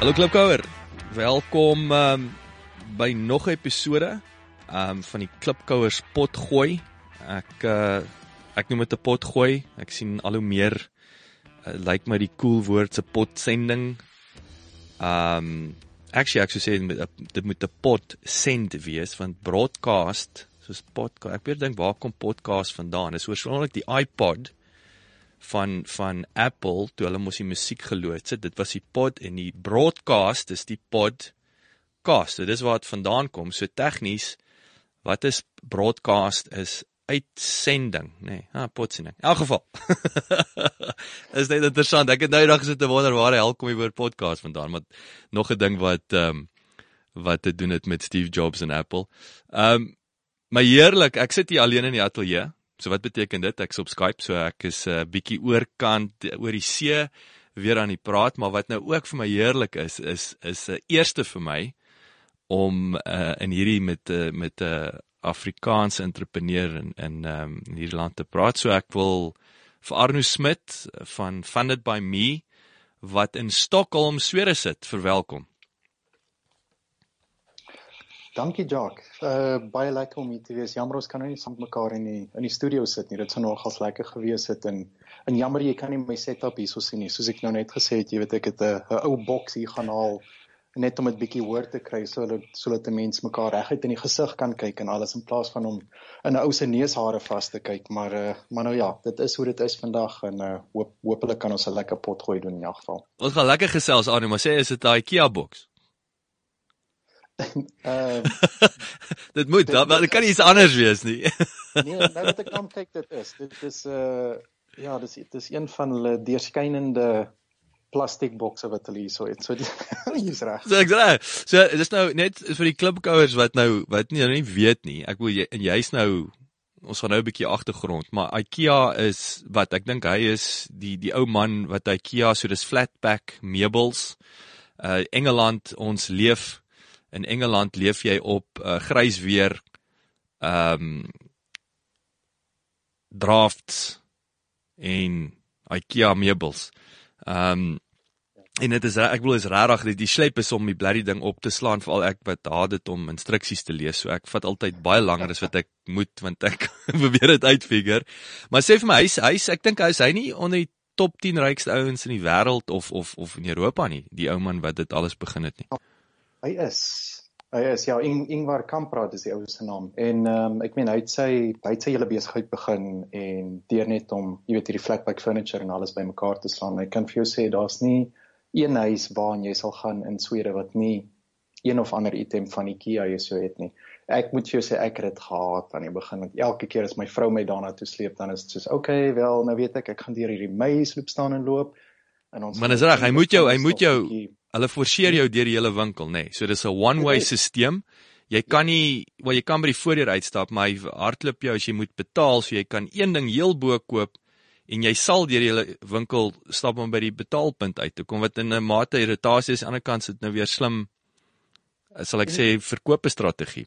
Hallo Klipkouer. Welkom um, by nog 'n episode um van die Klipkouers potgooi. Ek uh ek noem dit 'n potgooi. Ek sien al hoe meer uh, lyk like my die cool woord se potsending. Um actually ek sou sê dit moet 'n pot send wees want broadcast soos podcast. Ek weet dink waar kom podcast vandaan? Dis oorspronklik die iPod van van Apple toe hulle mos die musiek geloods het. Dit was die pod en die broadcast is die podcast. So dis waar dit vandaan kom. So tegnies wat is broadcast is uitsending, nê. Nee, ah, potsending. In elk geval. is net interessant. Ek het nou eendag gesit te wonder waar hel kom die woord podcast vandaan, maar nog 'n ding wat ehm um, wat te doen het met Steve Jobs en Apple. Ehm um, maar heerlik, ek sit hier alleen in die ateljee. So wat beteken dit? Ek's op Skype, so ek is 'n uh, bietjie oorkant oor die see weer aan die praat, maar wat nou ook vir my heerlik is, is is 'n uh, eerste vir my om uh, in hierdie met uh, met 'n uh, Afrikaanse entrepreneur in in um, in hierdie land te praat. So ek wil vir Arno Smit van Funded by Me wat in Stockholm, Swede sit, verwelkom. Dankie Jock. Uh baie lekker om hier te wees. Jammer ons kan nou nie saam mekaar in die in die studio sit nie. Dit sou nogals lekker gewees het en en jammer jy kan nie my setup hierso sien nie. Soos ek nou net gesê het, jy weet ek het 'n 'n ou boks hier gaan haal net om 'n bietjie hoor te kry sodat sodat 'n mens mekaar reguit in die gesig kan kyk en alles in plaas van om in 'n ou se neushare vas te kyk. Maar uh maar nou ja, dit is hoe dit is vandag en uh hoop hopelik kan ons 'n lekker pot gooi doen in elk geval. Ons gaan lekker gesels aan, maar sê is dit daai Kia boks? Ehm dit moet, dit, dit kan iets anders wees nie. nee, nou dat ek kom kyk dit is. Dit is uh ja, dis dit is een van hulle deurskynende plastiekbokse wat hulle hierso het. So hier's reg. So ek sê, so dis nou net vir die klipkouers wat nou wat nie nou nie weet nie. Ek wil jy en jy's nou ons gaan nou 'n bietjie agtergrond, maar IKEA is wat ek dink hy is die die ou man wat IKEA so dis flatpack meubels. Uh Engeland ons leef in Engeland leef jy op uh, grys weer ehm um, drafts en IKEA meubels. Ehm um, en dit is ek wil is regtig die, die sleep is om die bloody ding op te slaan veral ek wat haat dit om instruksies te lees. So ek vat altyd baie langer as wat ek moet want ek probeer dit uitfigure. Maar sê vir my hy's hy's ek dink hy's hy nie onder die top 10 rykste ouens in die wêreld of of of in Europa nie, die ou man wat dit alles begin het nie. Hy is hy is ja Ing, Ingvar Kamprad is die ou se naam en ehm um, ek meen hy het sy hy het sy hele besigheid begin en deur net om jy weet hierdie flatpack furniture en alles bymekaar te slaan. Ek kan vir jou sê daar's nie een huis waarna jy sal gaan in Swede wat nie een of ander item van IKEA jy so het nie. Ek moet jou sê ek het dit gehad aan die begin want elke keer as my vrou my daarna toe sleep dan is dit soos okay, wel nou weet ek ek gaan deur hierdie maze loop staan en loop en ons Maar dis reg, hy moet jou hy moet jou hulle forceer jou deur die hele winkel nê. Nee. So dis 'n one way stelsel. Jy kan nie wel jy kan by die voordeur uitstap, maar hy hardloop jou as jy moet betaal, so jy kan een ding heel bo koop en jy sal deur die hele winkel stap om by die betaalpunt uit te kom wat in 'n mate irritasie is. Aan die ander kant sit nou weer slim sal ek sê verkope strategie.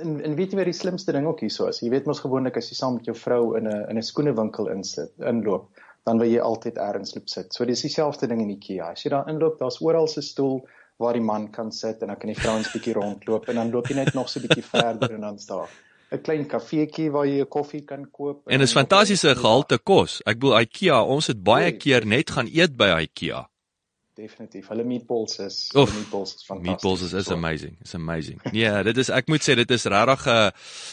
En en weet jy wat die slimste ding ook hierso is? Jy weet mos gewoonlik as jy saam met jou vrou in 'n in 'n skoenewinkel insit, inloop, dan wil jy altyd ergens loop sit. So dis dieselfde ding in IKEA. As jy daar inloop, daar's oral 'n stoel waar die man kan sit en dan kan die vrouens bietjie rondloop en dan loop jy net nog so bietjie verder en dan staan 'n klein kafeetjie waar jy 'n koffie kan koop. En is fantastiese gehalte kos. Ek bedoel IKEA, ons het baie keer net gaan eet by IKEA. Definitief. Hulle meatballs is Oef, meatballs is fantasties. Meatballs is, is amazing. It's amazing. Ja, yeah, dit is ek moet sê dit is regtig 'n uh,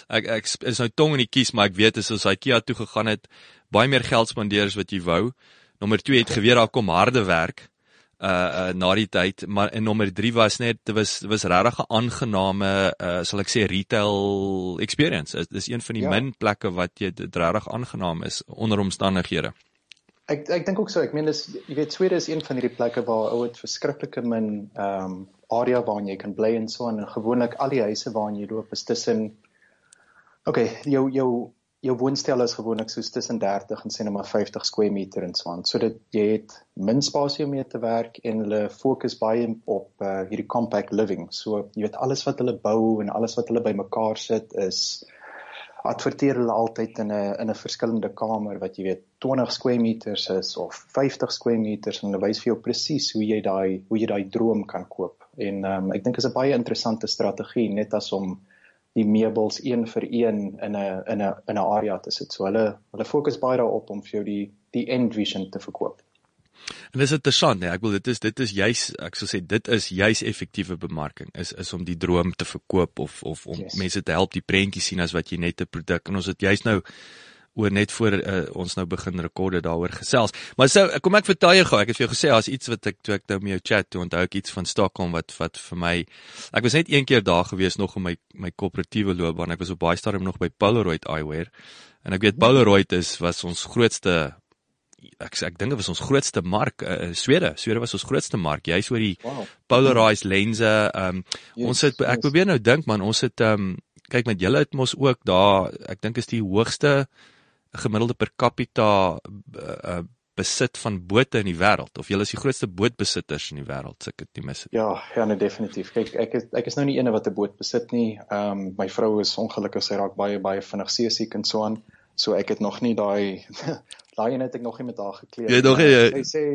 ek ek is nou tong in die kies, maar ek weet as ons IKEA toe gegaan het, baie meer geld spandeer as wat jy wou. Nommer 2 het geweet daar kom harde werk uh, uh na die tyd, maar en nommer 3 was net dit was dit was regtig 'n aangename uh sal ek sê retail experience. Dit is een van die ja. min plekke wat jy dit regtig aangenaam is onder omstandighede. Ek ek dink ook so. Ek meen dis jy weet Swede is een van hierdie plekke waar ou het verskriklike min ehm um, area waar jy kan bly en so en gewoonlik al die huise waar jy loop is tussen Okay, jou jou jou woonstel is gewoonlik soos tussen 30 en sê net maar 50 square meter en so aan. So dit jy het min spasie om mee te werk en hulle fokus baie op uh, hierdie compact living. So jy weet alles wat hulle bou en alles wat hulle bymekaar sit is adverteer hulle altyd in 'n in 'n verskillende kamer wat jy weet 20 square meters is of 50 square meters en hulle wys vir jou presies hoe jy daai hoe jy daai droom kan koop. En um, ek dink is 'n baie interessante strategie net as om die meubels een vir een in 'n in 'n in 'n area te sit. So hulle hulle fokus baie daarop om vir jou die die end vision te verkoop. En dis interessant, nee, ek wil dit is dit is juis ek sou sê dit is juis effektiewe bemarking is is om die droom te verkoop of of om yes. mense te help die prentjie sien as wat jy net 'n produk en ons het juis nou oor net voor uh, ons nou begin rekorde daaroor gesels. Maar sou kom ek vertel jou gou, ek het vir jou gesê daar's iets wat ek toe ek nou met jou chat toe onthou ek iets van Stockholm wat wat vir my ek was net een keer daar gewees nog in my my koöperatiewe loopbaan. Ek was op baie stadium nog by Polaroid Eyewear en ek weet Polaroid is was ons grootste ek ek dink dit was ons grootste mark uh, Swede. Swede was ons grootste mark. Jy's oor die wow. polarized lense. Ehm um, yes, ons het ek yes. probeer nou dink man, ons het ehm um, kyk met julle het mos ook daar ek dink is die hoogste gemiddelde per capita uh, besit van bote in die wêreld of julle is die grootste bootbesitters in die wêreld ek dit mis het. Ja, ja, nee definitief. Kyk, ek is ek is nou nie eene wat 'n boot besit nie. Ehm um, my vrou is ongelukkig sy raak baie baie vinnig seesiek en so aan. So ek het nog nie daai daai een het ek nog nie met haar gekleer. Jy nog nie. Sy sê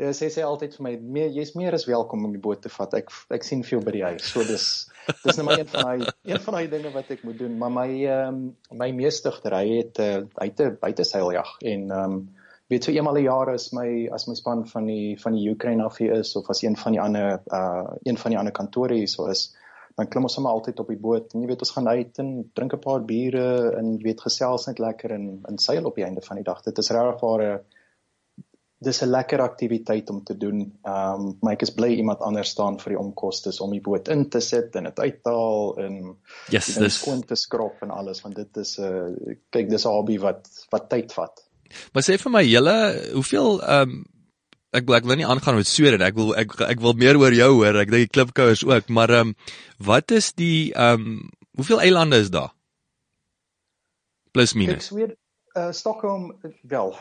Sy sê altyd vir my, meer jy's meer as welkom om die boot te vat. Ek ek sien veel by die huis. So dis dis net maar een van daai een van daai dinge wat ek moet doen. Maar my ehm um, my meestigter, hy het uh, hy het 'n buiteseiljag en ehm um, weet so eenmal 'n jaar is my as my span van die van die Ukraine af hier is of as een van die ander uh een van die ander kantore hier so is dan klim ons sommer altyd op die boot en jy weet ons gaan uit en drink 'n paar biere en jy weet gesels net lekker en en seil op die einde van die dag. Dit is regtig 'n dis 'n lekker aktiwiteit om te doen. Ehm um, maar ek is bly iemand anders staan vir die omkostes om die boot in te sit en dit uit te haal en yes, dis skoon te skrop en alles want dit is 'n uh, kyk dis 'n hobby wat wat tyd vat. Maar sê vir my julle, hoeveel ehm um, ek ek wil nie aangaan met Swede ek wil ek ek wil meer oor jou hoor. Ek dink die klipkouers ook. Maar ehm um, wat is die ehm um, hoeveel eilande is daar? Plus minus? Swede uh, Stockholm wel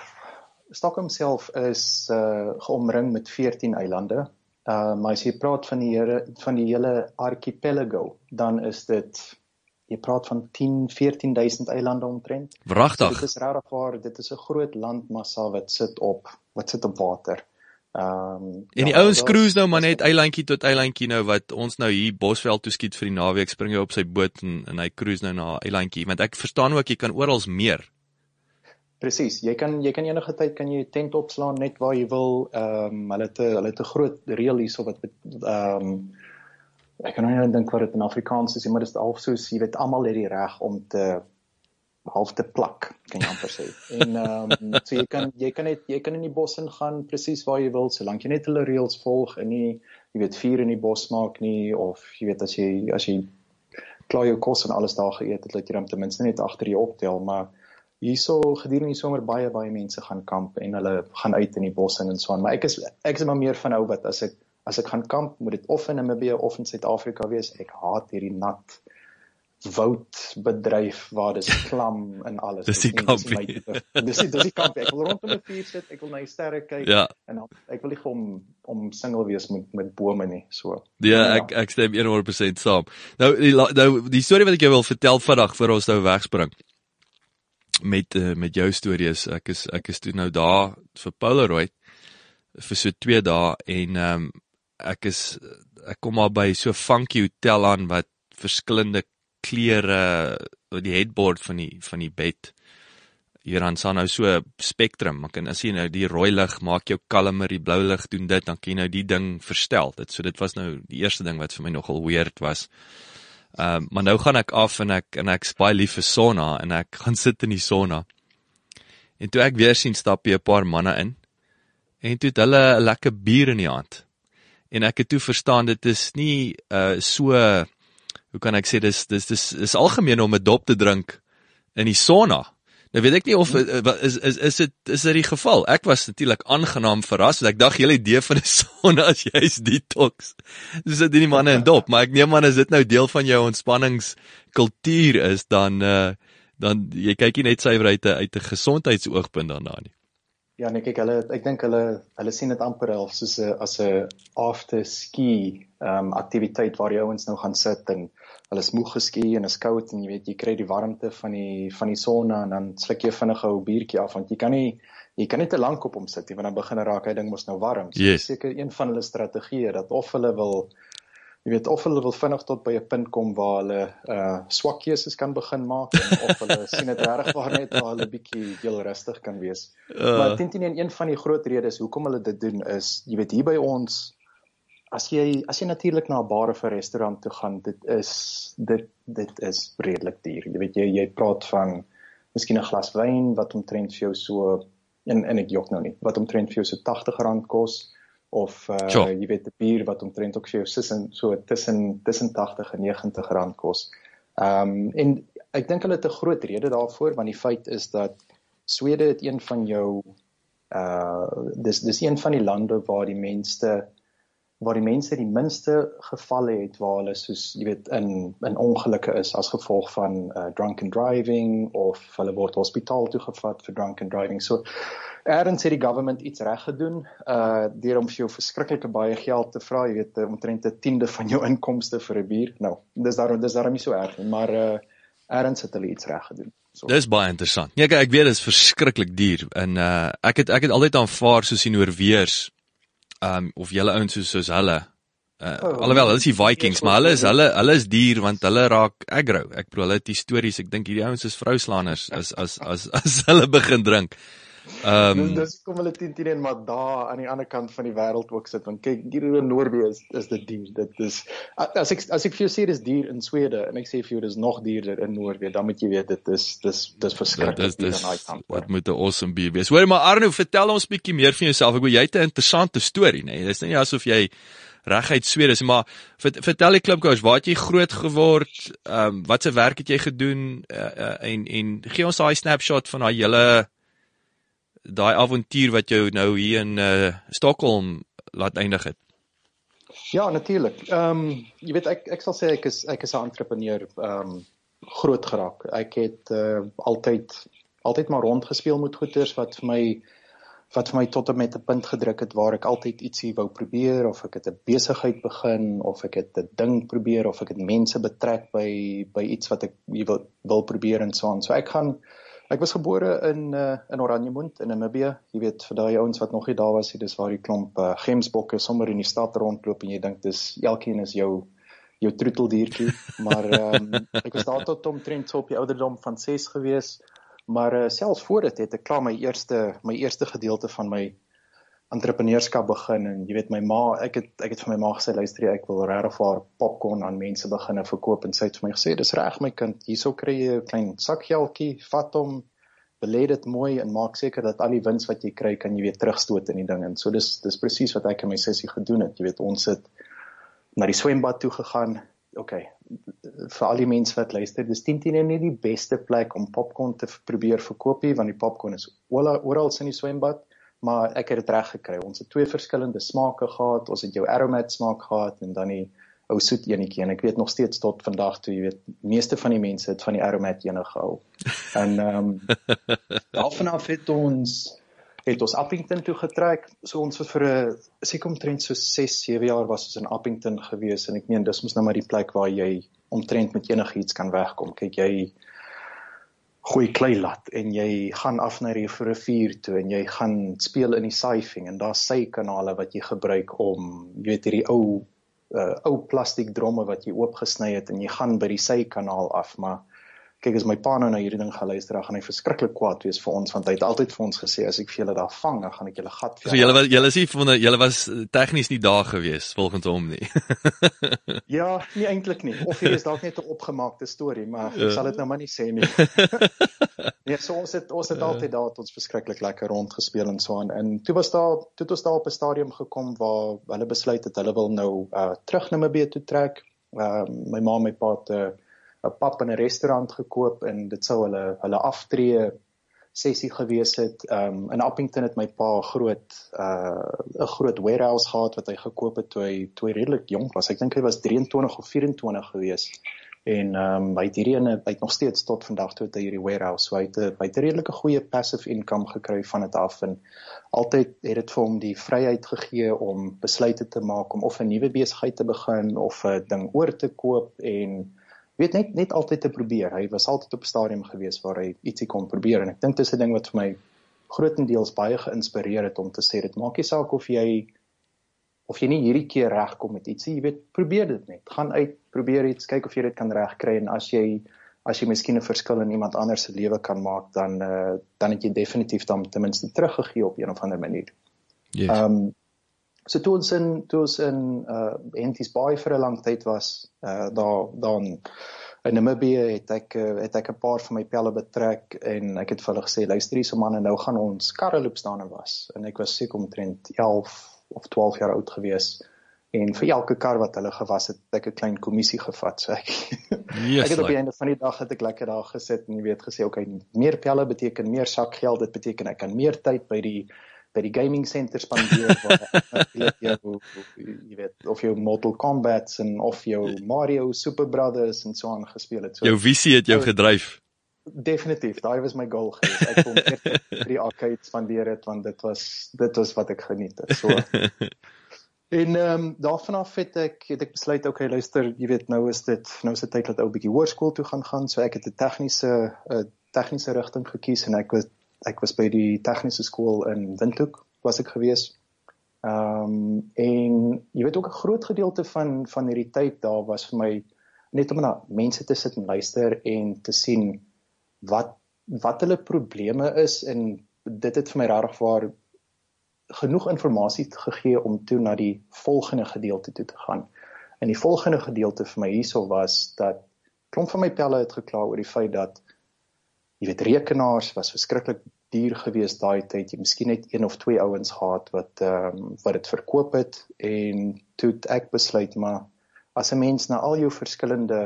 Stockholm self is uh, geomring met 14 eilande. Uh, maar as jy praat van die here van die hele archipelago dan is dit jy praat van 10 14000 eilande omtrent. Wragtig. So, dit is regtig waar dit is 'n groot landmassa wat sit op wat sit op water. Ehm um, en die ja, ouens cruise nou maar net eilandjie tot eilandjie nou wat ons nou hier Bosveld toe skiet vir die naweek spring jy op sy boot en en hy cruise nou na eilandjie. Want ek verstaan ook jy kan oral meer. Presies, jy kan jy kan enige tyd kan jy tent opslaan net waar jy wil. Ehm um, hulle het hulle het 'n groot reël hierso wat ehm um, ek kan nou nie dink wat dit in Afrikaans is nie, maar dit is half soos jy weet almal het die reg om te half te plak kan jy amper sê. En ehm um, so jy kan jy kan net jy kan in die bos ingaan presies waar jy wil solank jy net hulle reëls volg en nie jy weet vuur in die bos maak nie of jy weet as jy as jy klaar jou kos en alles daar geëet het dat jy dan ten minste net agter jou optel maar hierso gedurende die somer baie baie mense gaan kamp en hulle gaan uit in die bos en so aan maar ek is ek is maar meer van ou wat as ek as ek gaan kamp moet dit of in Namibië of in Suid-Afrika wees ek haat hierdie nat woudbedryf waar dis klam en alles. Dis die kampie. Dis dis die kampie. Ek wil rondom 'n vuur sit, ek wil na die sterre kyk ja. en ek wil nie om om single wees met met bome nie, so. Ja, ja. ek ek stem 100% saam. Nou die nou die storie wat ek jou wil vertel vandag voor ons nou wegspring met uh, met jou stories. Ek is ek is toe nou daar vir Polaroid vir so 2 dae en ehm um, ek is ek kom maar by so funky hotel aan wat verskillende kleure die headboard van die van die bed. Hier dan staan nou so spektrum. Ek kan as jy nou die rooi lig maak jou kalmer, die blou lig doen dit, dan kan jy nou die ding verstel. Dit so dit was nou die eerste ding wat vir my nogal weird was. Ehm uh, maar nou gaan ek af en ek en ek spaai lief vir sauna en ek gaan sit in die sauna. En toe ek weer sien stap hier 'n paar manne in. En toe het hulle 'n lekker bier in die hand. En ek het toe verstaan dit is nie uh so hoe kan ek sê dis dis dis is algemeen om 'n dop te drink in die sauna. Nou weet ek nie of is is is dit is dit die geval. Ek was natuurlik aangenaam verras want ek dink julle idee van 'n sonne as jy's detox. Dis dit nie manne in dop, maar ek neem aan as dit nou deel van jou ontspanningskultuur is dan uh dan jy kyk nie net suiwer uit 'n uit 'n gesondheidsoogpunt daarna nie. Ja, nee, kyk hulle ek dink hulle hulle sien dit amper half soos 'n as 'n after ski ehm um, aktiwiteit waar jy ouens nou gaan sit en hulle is moeg geski en is koud en jy weet jy kry die warmte van die van die son en dan sluk jy vinnig 'n biertjie af want jy kan nie jy kan nie te lank op hom sit nie want dan begin raak hy ding mos nou warm. So yes. seker een van hulle strategieë dat of hulle wil jy weet of hulle wil vinnig tot by 'n punt kom waar hulle uh swak keuses kan begin maak en of hulle sien dit regtig waar net waar hulle bietjie heel rustig kan wees. Uh. Maar teen teen een van die groot redes hoekom hulle dit doen is jy weet hier by ons as jy as jy natuurlik na 'n bar of 'n restaurant toe gaan, dit is dit dit is redelik duur. Jy weet jy jy praat van miskien 'n glas wyn wat omtrent vir jou so en en ek jok nou nie, wat omtrent vir jou so R80 kos of uh, sure. jy weet 'n bier wat omtrent ook vir jou tussen so tussen tussen 80 en 90 rand kos. Ehm um, en ek dink hulle het 'n groot rede daarvoor want die feit is dat Swede het een van jou uh dis dis een van die lande waar die mense waar die mense die minste gevalle het waar hulle soos jy weet in in ongelukke is as gevolg van uh, drunken driving of hulle word hospitaal toe gevat vir drunken driving. So eerds het die government iets reg gedoen uh deur om vir jou verskriklike baie geld te vra, jy weet omtrent 'n tiende van jou inkomste vir 'n bier. Nou, dis daarom dis daarom nie so erg nie, maar uh eerds het hulle iets reg gedoen. So. Dis baie interessant. Ja, ek weet dit is verskriklik duur en uh ek het ek het altyd aanvaar soos die Noorweërs um of julle ouens soos soos hulle uh, oh, alhoewel hulle is die Vikings maar hulle is hulle hulle is duur want hulle raak aggro. Ek bedoel hulle het histories ek dink hierdie ouens is vrouslaaners as as as as hulle begin drink Ehm um, dis kom hulle 10 10 en maar daar aan die ander kant van die wêreld ook sit want kyk hier in Noordwes is is dit duur. Dit is as ek as ek vir jou sê dis duur in Swede en ek sê vir jou dis nog duurder in Noordwes, dan moet jy weet dit is dis dis verskriklik ja, aan daai kant. Dit moet 'n awesome bier wees. Hoor maar Arno, vertel ons bietjie meer van jouself. Ek wil jy het 'n interessante storie, nê? Nee? Dis nie asof jy reguit Swede is, maar vertel die klipkoers, waar het jy groot geword? Ehm um, wat se werk het jy gedoen uh, uh, en en gee ons daai snapshot van daai hele daai avontuur wat jou nou hier in uh Stockholm laat eindig het? Ja, natuurlik. Ehm um, jy weet ek ek sal sê ek is ek is 'n entrepreneur ehm um, groot geraak. Ek het uh altyd altyd maar rondgespeel met goeders wat vir my wat vir my tot en met 'n punt gedruk het waar ek altyd ietsie wou probeer of ek het 'n besigheid begin of ek het 'n ding probeer of ek het mense betrek by by iets wat ek wil wil probeer en so aan. So ek gaan Ek was gebore in uh, in Oranjemund in Namibië. Jy weet vir daai ouens wat nog nie daar was nie, dis waar die klomp uh, gemsbokke sommer in die stad rondloop en jy dink dis elkeen is jou jou troeteldiertjie, maar um, ek was daar tot omtrent so op die ouderdom van 6 gewees. Maar uh, selfs voor dit het ek klaar my eerste my eerste gedeelte van my entrepreneurskap begin en jy weet my ma ek het ek het vir my ma gesê luister ek wil regtig vir popcorn aan mense begine verkoop. En sy het vir my gesê dis reg my kind. Hierso kry jy 'n klein sakgeldjie vat hom belê dit mooi en maak seker dat al die wins wat jy kry kan jy weer terugstoot in die ding. En so dis dis presies wat ek in my sessie gedoen het. Jy weet ons het na die swembad toe gegaan. OK vir al die mense wat luister dis teen teen nie die beste plek om popcorn te probeer verkoop nie want die popcorn is oral in die swembad maar ek het dit reg gekry. Ons het twee verskillende smake gehad. Ons het jou aromat smaak gehad en dan die ou soet enetjie en ek weet nog steeds tot vandag toe jy weet meeste van die mense het van die aromat ene gehou. En ehm um, daarvan af het ons het ons Appington toe getrek. So ons was vir 'n seker omtrent so 6, 7 jaar was ons in Appington gewees en ek meen dis mos nou maar die plek waar jy omtrent met enigiets kan wegkom. Kyk jy gooi klei lat en jy gaan af na die rivier toe en jy gaan speel in die siphoning en daar's sy kanale wat jy gebruik om jy weet hierdie ou uh, ou plastiek dromme wat jy oopgesny het en jy gaan by die sy kanaal af maar kyk as my pa nou na hierdie ding geluister dan gaan hy verskriklik kwaad wees vir ons want hy het altyd vir ons gesê as ek vir julle daar vang dan gaan ek julle gat vir So julle was julle is nie van julle was tegnies nie daar gewees volgens hom nie. ja, nie eintlik nie. Of hier is dalk net 'n opgemaakte storie, maar ek ja. sal dit nou maar nie sê nie. nee, so ons het ons het ja. altyd daar tot ons verskriklik lekker rond gespeel en so aan. En toe was daar toe het ons daar op 'n stadium gekom waar hulle besluit het hulle wil nou uh terug na Namibië toe trek. Uh my ma en my pa het uh 'n pap in 'n restaurant gekoop en dit sou hulle hulle aftree sessie gewees het. Um in Appington het my pa 'n groot uh 'n groot warehouse gehad wat hy gekoop het toe hy toe hy redelik jonk was. Ek dink hy was 23 of 24 gewees. En ehm um, hy het hierdie ene hy het nog steeds tot vandag toe het hy hierdie warehouse. So hy het 'n baie redelike goeie passive income gekry van dit af en altyd het dit vir hom die vryheid gegee om besluite te maak om of 'n nuwe besigheid te begin of 'n ding oor te koop en weet net net altyd te probeer. Hy was altyd op 'n stadium gewees waar hy ietsie kon probeer en ek dink dis 'n ding wat vir my grootendeels baie geïnspireer het om te sê dit maak nie saak of jy of jy nie hierdie keer regkom met ietsie, jy weet, probeer dit net. Gaan uit, probeer iets, kyk of jy dit kan regkry en as jy as jy miskien 'n verskil in iemand anders se lewe kan maak, dan uh, dan het jy definitief dan ten minste teruggegee op een of ander manier. Yes. Ehm um, so toe ons in toe ons in uh Enties Bay vir 'n lang tyd was, uh daar dan in Namibië het ek uh, het ek 'n paar van my pelle betrek en ek het vir hulle gesê luister hierso manne nou gaan ons karre loop staan en was. En ek was seker omtrent 11 of 12 jaar oud gewees en vir elke kar wat hulle gewas het ek 'n klein kommissie gevat so ek yes, ek het op die einde van die dag het ek lekker daar gesit en jy weet gesê okay meer pelle beteken meer sakgeld dit beteken ek kan meer tyd by die by die gaming center spandeer waar jou jy weet of jou Mortal Kombat en of jou Mario Super Brothers en so aan gespeel het. So Jou visie het jou Oh. gedryf. definitief, daai was my goal geweest. Ek kon net drie arcades spandeer het want dit was dit was wat ek geniet het. So En ehm um, daarvan af het ek het ek besluit okay luister, jy weet nou is dit nou is dit tyd dat ou bietjie hoërskool toe gaan gaan. So ek het 'n tegniese 'n tegniese rigting gekies en ek was ek was by die tegniese skool in Windhoek was ek gewees. Ehm um, en jy weet ook 'n groot gedeelte van van hierdie tyd daar was vir my net om na mense te sit en luister en te sien wat wat hulle probleme is en dit het vir my regtig waar genoeg inligting gegee om toe na die volgende gedeelte toe te gaan. En die volgende gedeelte vir my hierso was dat klomp van my pelle het gekla oor die feit dat jy weet rekenaars was verskriklik duur geweest daai tyd. Jy miskien net een of twee ouens gehad wat ehm um, wat dit verkoop het en toe het ek besluit maar as 'n mens na al jou verskillende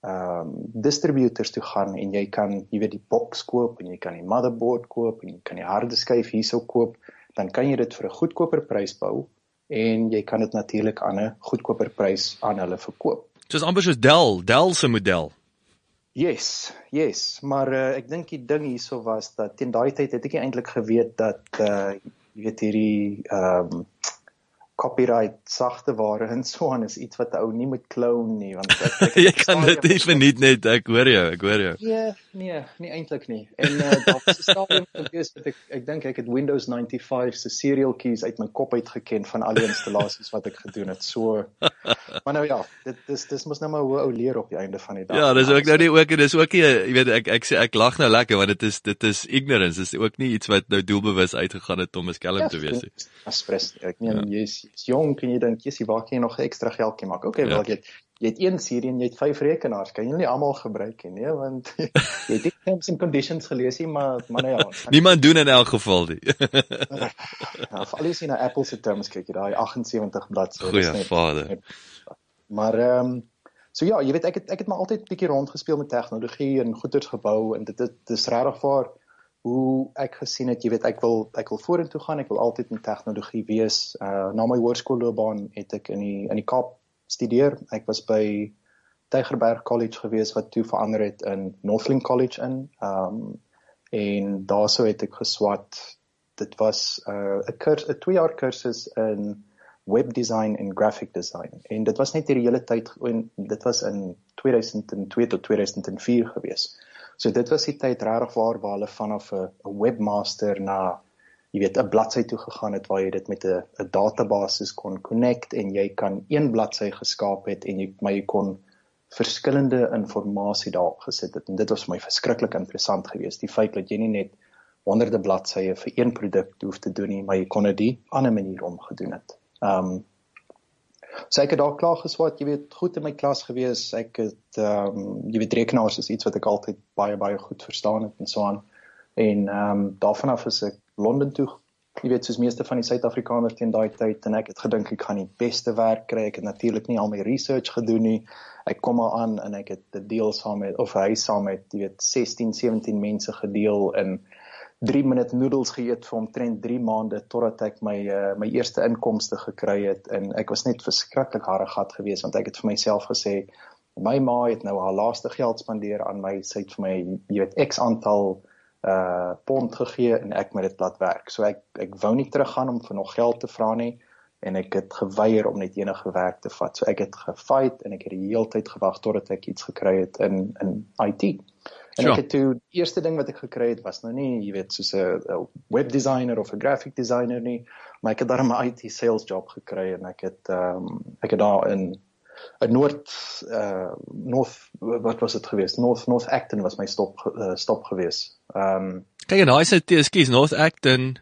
ehm um, distributors toe gaan en jy kan jy weet die boks koop en jy kan die motherboard koop en jy kan die harde skyf hierso koop dan kan jy dit vir 'n goedkoper prys bou en jy kan dit natuurlik aan 'n goedkoper prys aan hulle verkoop. Soos amper soos Dell, Dell se model. Yes, yes, maar uh, ek dink die ding hierso was dat teen daai tyd het ek nie eintlik geweet dat uh jy weet hierdie ehm um, copyright sagte ware en so aan is iets wat 'n ou nie moet clone nie want ek, ek jy kan dit nie verniet net, ek hoor jou, ek hoor jou. Nee, nee, nie eintlik nie. En uh, daar was 'n stadium gewees dat ek ek dink ek het Windows 95 se serial keys uit my kop uit geken van al die installasies wat ek gedoen het. So maar nou ja, dit dis dis mos nou maar hoe ou leer op die einde van die dag. Ja, dis ook nou nie ook en dis ook nie, jy weet ek ek sê ek lag nou lekker want dit is dit is ignorance. Dis ook nie iets wat nou doelbewus uitgegaan het om 'n skelm te wees nie. Aspres, ek meen ja. jy's jy's jonk en jy dink jy's waar kan jy nog ekstra geldjie maak? Okay, Ja. wel jy het, jy het een serie en jy het vyf rekenaars. Kan jy nie almal gebruik nie, nee, want jy het nie terms and conditions gelees nie, maar maar nou ja. Niemand doen in elk geval nie. Ja, vir al die sien na Apple se terms kyk jy daai 78 bladsye. Goeie net- vader. Maar ehm um, so ja, jy weet ek het ek het maar altyd bietjie rondgespeel met tegnologie en goeders gebou en dit dit dis regtig waar hoe ek gesien het, jy weet ek wil ek wil vorentoe gaan, ek wil altyd in tegnologie wees. Uh na my hoërskoolloopbaan het ek in die in die Kaap studeer. Ek was by Tygerberg College gewees wat toe verander het in Northling College in. Ehm um, en daarso het ek geswat. Dit was 'n uh, kurs 'n 2 jaar kursus in webdesign en graphic design. En dit was net hierdie hele tyd en dit was in 2002 tot 2004 gewees. So dit was die tyd regtig waar waar hulle vanaf 'n 'n webmaster na jy weet 'n bladsy toe gegaan het waar jy dit met 'n 'n database kon connect en jy kan een bladsy geskaap het en jy jy kon verskillende inligting daarop gesit het en dit was vir my verskriklik interessant geweest die feit dat jy nie net honderde bladsye vir een produk hoef te doen nie maar jy kon dit die ander manier omgedoen het. Ehm um, so ek het daar klaar geswat, jy weet, goed in my klas gewees. Ek het ehm um, jy weet rekenaars is iets wat ek altyd baie baie goed verstaan het en so aan. En ehm um, daarvan af is ek Londen toe. Jy weet, soos meeste van die Suid-Afrikaners teen daai tyd en ek het gedink ek gaan die beste werk kry. Ek het natuurlik nie al my research gedoen nie. Ek kom maar aan en ek het 'n deel saam met of hy saam met jy weet 16, 17 mense gedeel en 3 minute noedels geëet vir omtrent 3 maande totdat ek my uh, my eerste inkomste gekry het en ek was net verskriklik harregat geweest want ek het vir myself gesê my ma het nou haar laaste geld spandeer aan my sy het vir my jy weet X aantal uh pond gegee en ek moet dit laat werk. So ek ek wou nie teruggaan om vir nog geld te vra nie en ek het geweier om net enige werk te vat. So ek het gefight en ek het die hele tyd gewag totdat ek iets gekry het in in IT. En sure. ek het toe die eerste ding wat ek gekry het was nou nie, jy weet, soos 'n web designer of 'n graphic designer nie, maar ek het daar 'n IT sales job gekry en ek het ehm um, ek het daar in 'n Noord uh North wat was dit geweest? North North Acton was my stop uh, stop geweest. Ehm um, kyk en daai se TSK's North Acton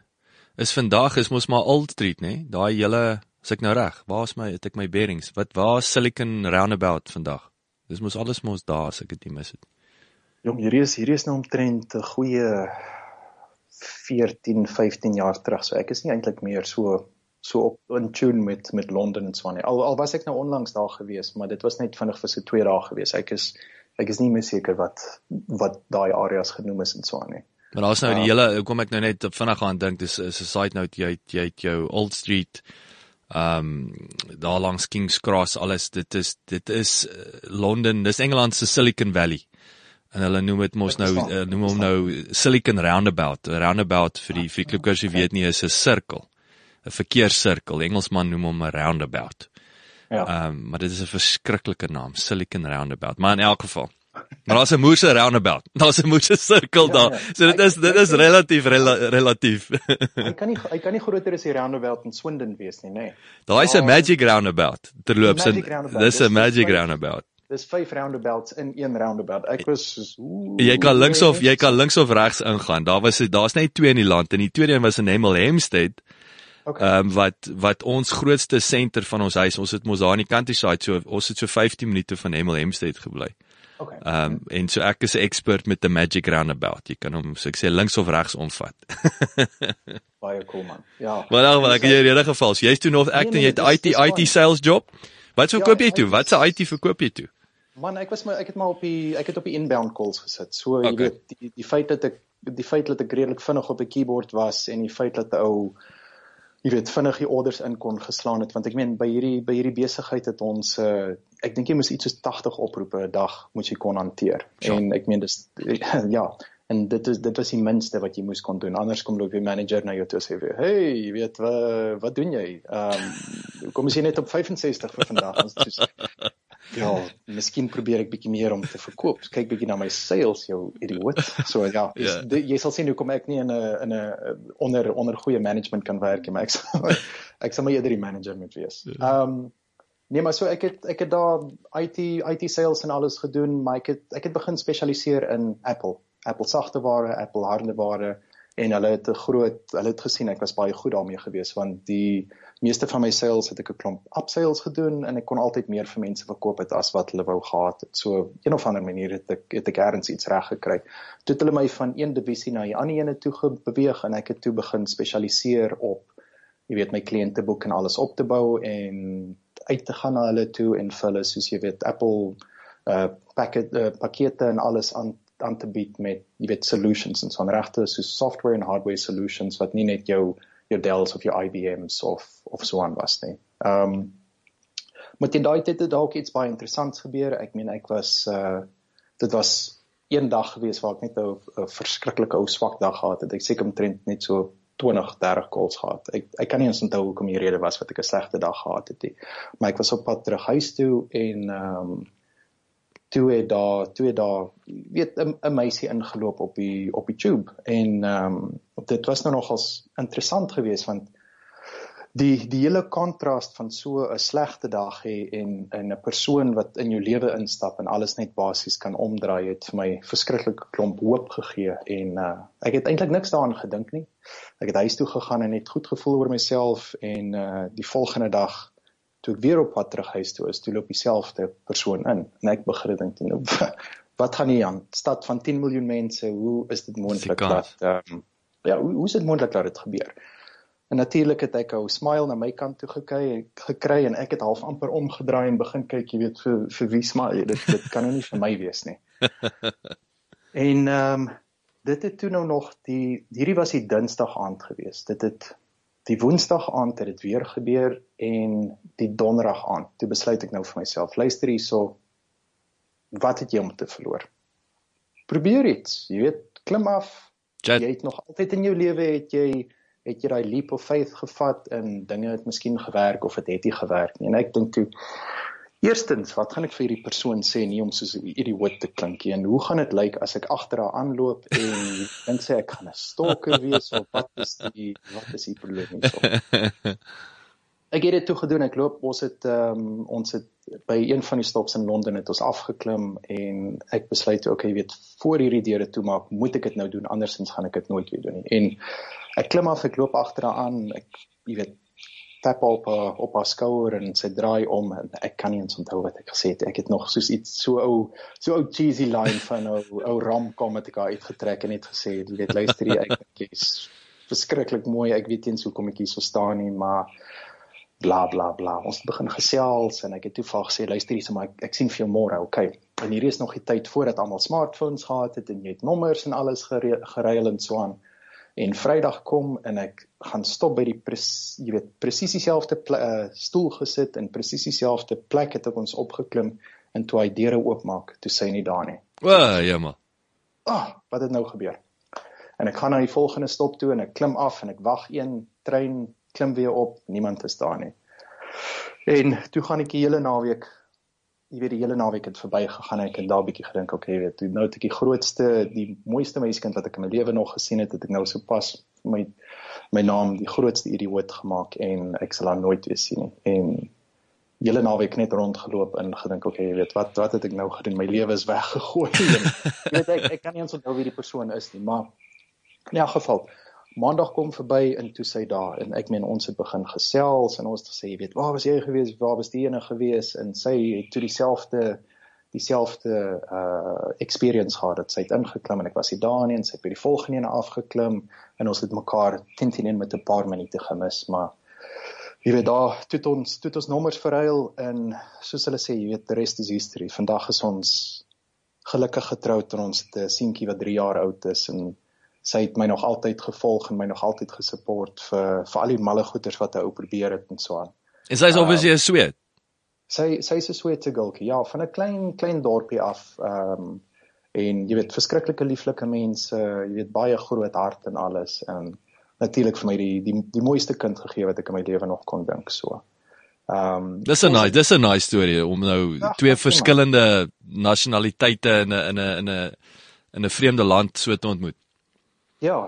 is vandag is mos maar Old Street, nê? Daai hele as ek nou reg, waar is my het ek my bearings? Wat waar Silicon Roundabout vandag? Dis mos alles mos daar as ek dit nie mis het. Jong, hierdie is hierdie is nou omtrent 'n goeie 14, 15 jaar terug. So ek is nie eintlik meer so so op in tune met met Londen en so aan. Al al was ek nou onlangs daar gewees, maar dit was net vinnig vir so 2 dae gewees. Ek is ek is nie meer seker wat wat daai areas genoem is en so aan nie. Maar daar's nou die uh, hele kom ek nou net vinnig aan dink dis is 'n side note jy jy het jou Old Street ehm um, daar langs Kings Cross alles dit is dit is uh, Londen dis Engeland se Silicon Valley en hulle noem dit mos nou uh, noem hom nou Silicon Roundabout roundabout vir die vir die klubkurs jy weet nie is 'n sirkel 'n verkeerssirkel. Engelsman noem hom 'n roundabout. Ja. Ehm um, maar dit is 'n verskriklike naam, Silicon Roundabout. Maar in elk geval. Maar daar's 'n moeëse roundabout. Daar's 'n moeëse sirkel ja, daar. Ja. So dit is dit is relatief rela, relatief. Hy kan nie hy kan nie groter as die roundabout in Swindon wees nie, nê. Nee. Daai is 'n magic roundabout. Terloops, dis 'n magic roundabout. Dis vyf roundabouts in een roundabout. Ek was soos Jy kan links of jy kan links of regs ingaan. Daar was daar's net twee in die land en die tweede een was in Hemel Hempstead. Ehm um, wat wat ons grootste senter van ons huis, ons het mos daar aan die countryside, so ons het so 15 minute van Hemel Hempstead gebly. Okay. Ehm um, en so ek is 'n expert met the magic roundabout. Jy kan hom so ek sê links of regs omvat. Baie cool man. Ja. Maar nou maar ek in hierdie geval, so jy's toe nog ek en jy het IT IT sales job. Wat verkoop ja, jy toe? Wat se IT verkoop jy toe? Man, ek was maar ek het maar op die ek het op die inbound calls gesit. So jy okay. weet die die feit dat ek die feit dat ek redelik vinnig op die keyboard was en die feit dat 'n ou jy weet vinnig die orders in kon geslaan het want ek meen by hierdie by hierdie besigheid het ons uh, ek dink jy moes iets soos 80 oproepe 'n dag moet jy kon hanteer ja. en ek meen dis ja en dit is dit was die minste wat jy moes kon doen anders kom loop die manager na jou toe sê weer hey jy weet wat wat doen jy ehm um, kom jy net op 65 vir vandag ons soos ja, miskien probeer ek bietjie meer om te verkoop. Kyk bietjie na my sales, jou idioot. So ja, yeah. Ja. die, jy sal sien hoe kom ek nie in 'n in 'n onder onder goeie management kan werk nie, maar ek sal ek sal my eerder die manager moet wees. Ja. Ehm um, nee, maar so ek het ek het daar IT IT sales en alles gedoen, maar ek het ek het begin spesialiseer in Apple. Apple sagteware, Apple hardeware en hulle het 'n groot hulle het gesien ek was baie goed daarmee gewees want die meeste van my sales het ek 'n klomp upsells gedoen en ek kon altyd meer vir mense verkoop het as wat hulle wou gehad het. So een of ander manier het ek het ek ergens iets reg gekry. Toe het hulle my van een divisie na die ander ene toe beweeg en ek het toe begin spesialiseer op jy weet my kliënteboek en alles op te bou en uit te gaan na hulle toe en vir hulle soos jy weet Apple uh pakket uh, pakkette en alles aan aan te bied met jy weet solutions en so 'n regte so software en hardware solutions wat nie net jou jou Dells of jou IBMs of of so aan was nie. Ehm um, met die daai tyd het dalk iets baie interessants gebeur. Ek meen ek was uh dit was een dag gewees waar ek net 'n verskriklike ou swak dag gehad het. Ek seker omtrent net so 20, 30 calls gehad. Ek ek kan nie eens onthou hoekom die rede was wat ek 'n slegte dag gehad het nie. Maar ek was op pad terug huis toe en ehm um, toe het daar toe het daar weet 'n meisie ingeloop op die op die tube en ehm um, dit was nou nogals interessant geweest want die die hele kontras van so 'n slegte dag hê en 'n persoon wat in jou lewe instap en alles net basies kan omdraai het vir my verskriklike klomp hoop gegee en uh, ek het eintlik niks daaraan gedink nie. Ek het huis toe gegaan en net goed gevoel oor myself en uh, die volgende dag toe ek weer op pad terug huis toe is, toe loop dieselfde persoon in en ek begin dink nou wat gaan hier aan? Stad van 10 miljoen mense, hoe is dit moontlik dat ehm um, ja, hoe, hoe is dit moontlik dat dit gebeur? En natuurlik het ek 'n smile na my kant toe gekry gekry en ek het half amper omgedraai en begin kyk, jy weet vir vir wie smile dit dit kan nou nie vir my wees nie. en ehm um, dit het toe nou nog die hierdie was die Dinsdag aand gewees. Dit het die Woensdag aand het dit weer gebeur en die Donderdag aand. Toe besluit ek nou vir myself, luister hierso, wat het jy om te verloor? Probeer iets, jy weet, klim af. Jet. Jy het nog altyd in jou lewe het jy het jy daai leap of faith gevat en dinge het miskien gewerk of dit het, het nie gewerk nie. En ek dink toe Eerstens, wat gaan ek vir hierdie persoon sê nie om soos 'n idioot te klink nie? En hoe gaan dit lyk as ek agter haar aanloop en dink sê ek gaan 'n stalker wees of wat is die wat is die probleem hierso? Ek het dit toe gedoen. Ek loop ons het ehm um, ons het by een van die stops in Londen het ons afgeklim en ek besluit toe okay, weet voor hierdie deure toe maak, moet ek dit nou doen andersins gaan ek dit nooit weer doen nie. En ek klim af, ek loop agter haar aan. Ek jy weet tap op haar op haar skouer en sy draai om en ek kan nie eens onthou wat ek gesê het. Ek het nog soos iets so ou so ou cheesy line van ou, ou romcom het ek uitgetrek en net gesê, jy weet luister jy ek jy's verskriklik mooi. Ek weet eens hoekom ek hier so staan nie, maar bla bla bla. Ons begin gesels en ek het toe vir gesê luister hier, maar ek, ek sien vir jou môre, okay. En hier is nog die tyd voordat almal smartphones gehad het en jy het nommers en alles gereël en so aan en Vrydag kom en ek gaan stop by die jy weet presies dieselfde uh, stoel gesit en presies dieselfde plek het ek ons opgeklim en toe hy deure oopmaak, toe sê hy nie daar nie. O, ja maar. Ah, oh, wat het nou gebeur? En ek gaan na die volgende stop toe en ek klim af en ek wag een trein, klim weer op, niemand is daar nie. En toe gaan ek die hele naweek jy weet die hele naweek het verby gegaan ek het daar bietjie gedink okay jy weet nou het ek die grootste die mooiste meisiekind wat ek in my lewe nog gesien het het ek nou so pas my my naam die grootste idioot gemaak en ek sal haar nooit weer sien nie. En hele naweek net rondgeloop en gedink okay jy weet wat wat het ek nou gedoen? My lewe is weggegooi. En, jy weet ek ek kan nie eens onthou wie die persoon is nie maar in elk geval Maandag kom verby en toe sy daar. En ek meen ons het begin gesels en ons het gesê jy weet waar was jy gewees? Waar was die ene gewees? En sy het toe dieselfde dieselfde uh experience gehad dat sy het ingeklim en ek was hier daar nie en sy het by die volgende ene afgeklim en ons het mekaar teen teen met 'n paar minute gemis maar jy weet daar toe ons toe ons nommers verruil en soos hulle sê jy weet the rest is history. Vandag is ons gelukkig getroud en ons het 'n seentjie wat 3 jaar oud is en sy het my nog altyd gevolg en my nog altyd gesupport vir vir al die malle goeters wat hy ou probeer het en so aan. En sy's uh, obviously 'n sweet. Sy sy's 'n sweet girlkie. Ja, van 'n klein klein dorpie af. Ehm um, en jy weet verskriklike lieflike mense, jy weet baie groot hart en alles en natuurlik vir my die die die mooiste kind gegee wat ek in my lewe nog kon dink so. Ehm um, Dis 'n nice, dis 'n nice storie om nou ja, twee verskillende nasionaliteite in 'n in 'n in 'n in 'n vreemde land so te ontmoet. Ja,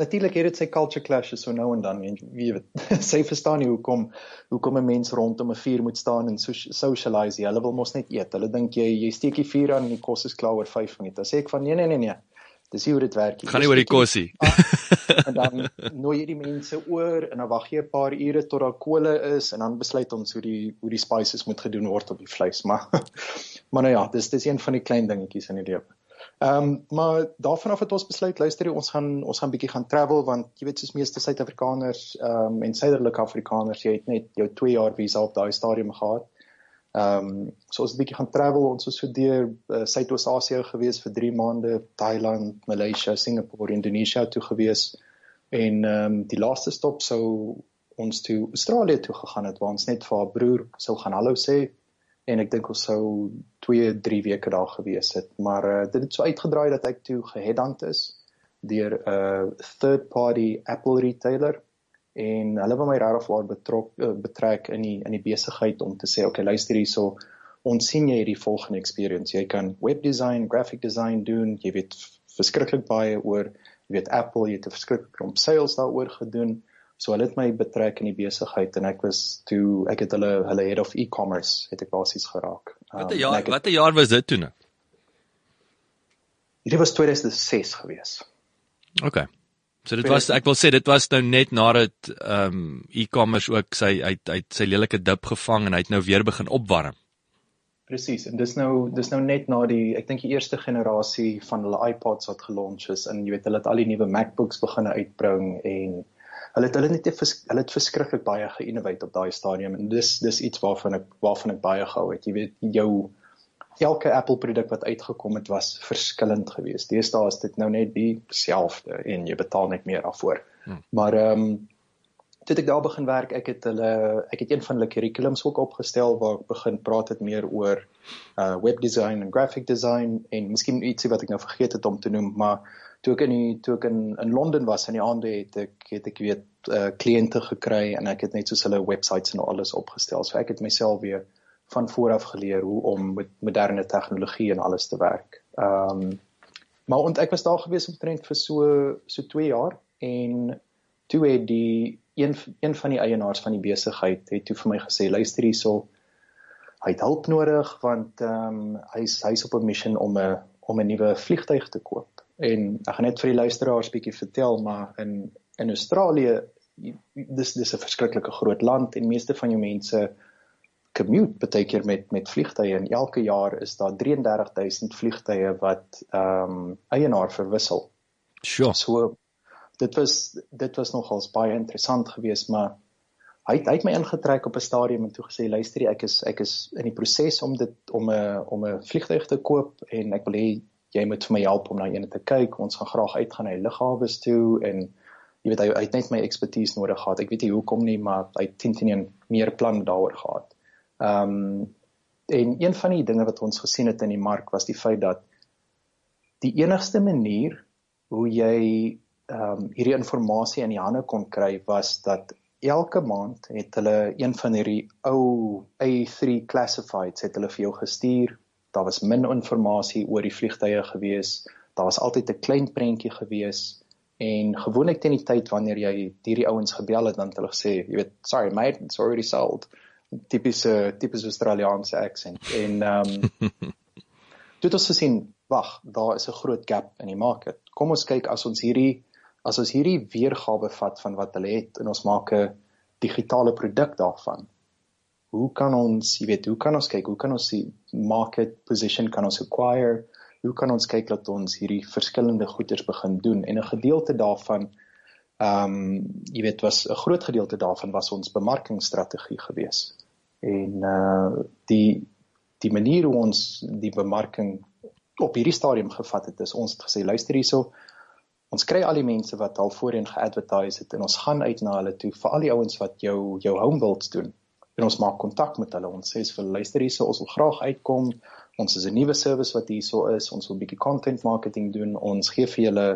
natuurlik het dit sy culture clashes so nou en dan en wie weet sy verstaan nie hoekom hoekom 'n mens rondom 'n vuur moet staan en so socialize. Hulle wil mos net eet. Hulle dink jy jy steek die vuur aan en die kos is klaar oor 5 minute. Dan sê ek van nee nee nee nee. Dis hoe dit werk. Gaan nie oor die kosie. en dan nooi jy die mense oor en dan wag jy 'n paar ure tot daar kole is en dan besluit ons hoe die hoe die spices moet gedoen word op die vleis, maar maar nou ja, dis dis een van die klein dingetjies in die lewe. Ehm um, maar daarvan af het ons besluit luister jy ons gaan ons gaan bietjie gaan travel want jy weet soos meeste Suid-Afrikaners ehm um, en suiderlike Afrikaners jy het net jou 2 jaar visa op daai stadium gehad. Ehm um, so ons het bietjie gaan travel. Ons was so deur uh, Suidoos-Asië gewees vir 3 maande, Thailand, Maleisië, Singapore, Indonesië toe gewees. En ehm um, die laaste stop sou ons toe Australië toe gegaan het waar ons net vir haar broer sou gaan hallo sê en ek dink ons sou 2 3 weke daar gewees het maar uh, dit het so uitgedraai dat ek toe geheadhunt is deur 'n uh, third party Apple retailer en hulle wou my regtig waar betrok uh, betrek in die in die besigheid om te sê okay luister hierso ons sien jy hierdie volgende experience. Jy kan web design graphic design doen jy weet verskriklik baie oor jy weet Apple jy het 'n verskriklik om sales daaroor gedoen So hulle het my betrek in die besigheid en ek was toe ek het hulle hulle head of e-commerce het ek basies geraak. Um, wat 'n jaar wat 'n jaar was dit toe nou? Dit was 2006 gewees. OK. So dit was ek wil sê dit was nou net nadat ehm um, e-commerce ook sy uit uit sy lelike dip gevang en hy het nou weer begin opwarm. Presies en dis nou dis nou net na die ek dink die eerste generasie van hulle iPods wat gelonch is en jy weet hulle het al die nuwe MacBooks begin uitbring en hulle het hulle net hulle het verskriklik baie geïnnovate op daai stadium en dis dis iets waarvan ek waarvan ek baie gehou het jy weet jou elke Apple produk wat uitgekom het was verskillend geweest. Deesdae is dit nou net dieselfde en jy betaal net meer daarvoor. Hmm. Maar ehm um, toe ek daar begin werk, ek het hulle ek het een van hulle curriculums ook opgestel waar ek begin praat het meer oor uh webdesign en graphic design en miskien ietsie wat ek nou vergeet het om te noem, maar toe ek in die, toe ek in in Londen was in die aande het ek het ek weet uh kliënte gekry en ek het net soos hulle websites en alles opgestel. So ek het myself weer van voor af geleer hoe om met moderne tegnologie en alles te werk. Ehm um, maar ont ek was daar gewees omtrent vir so so 2 jaar en toe het die een een van die eienaars van die besigheid het toe vir my gesê luister hierso hy het hulp nodig want ehm um, hy's hy's op 'n missie om 'n om 'n nuwe vliegtuig te koop en ek gaan net vir die luisteraars bietjie vertel maar in in Australië dis dis 'n verskriklike groot land en meeste van jou mense commute baie keer met met vliegtye en elke jaar is daar 33000 vliegtye wat ehm um, eienaar verwissel. Sure. So dit was dit was nogals baie interessant geweest maar hy het, hy het my ingetrek op 'n stadium en toe gesê luister ek is ek is in die proses om dit om 'n om 'n vliegtuig te koop en ek wil hê jy moet vir my help om na eene te kyk ons gaan graag uitgaan na die lughawes toe en jy weet hy, hy het net my ekspertise nodig gehad ek weet nie hoekom nie maar hy het teen teen meer plan daaroor gehad ehm um, en een van die dinge wat ons gesien het in die mark was die feit dat die enigste manier hoe jy ehm um, hierdie inligting in die hande kon kry was dat elke maand het hulle een van hierdie ou A3 classifieds het hulle vir jou gestuur. Daar was min inligting oor die vliegtye gewees. Daar was altyd 'n klein prentjie gewees en gewoonlik teen die tyd wanneer jy hierdie ouens gebel het dan het hulle gesê, jy weet, sorry mate, it's already sold. Tipiese tipiese Australiese accent en ehm um, Dit het ons gesien, wag, daar is 'n groot gap in die market. Kom ons kyk as ons hierdie as ons hierdie weergawe vat van wat hulle het en ons maak 'n digitale produk daarvan. Hoe kan ons, jy weet, hoe kan ons kyk, hoe kan ons die market position kan ons acquire? Hoe kan ons kyk dat ons hierdie verskillende goederes begin doen en 'n gedeelte daarvan ehm um, jy weet was 'n groot gedeelte daarvan was ons bemarkingsstrategie gewees. En uh die die manier hoe ons die bemarking op hierdie stadium gevat het is ons het gesê luister hierso ons kry al die mense wat al voorheen geadvertise het en ons gaan uit na hulle toe vir al die ouens wat jou jou home builds doen en ons maak kontak met hulle. Ons sê vir luister hierse ons wil graag uitkom. Ons is 'n nuwe service wat hierso is. Ons wil bietjie content marketing doen. Ons gee vir julle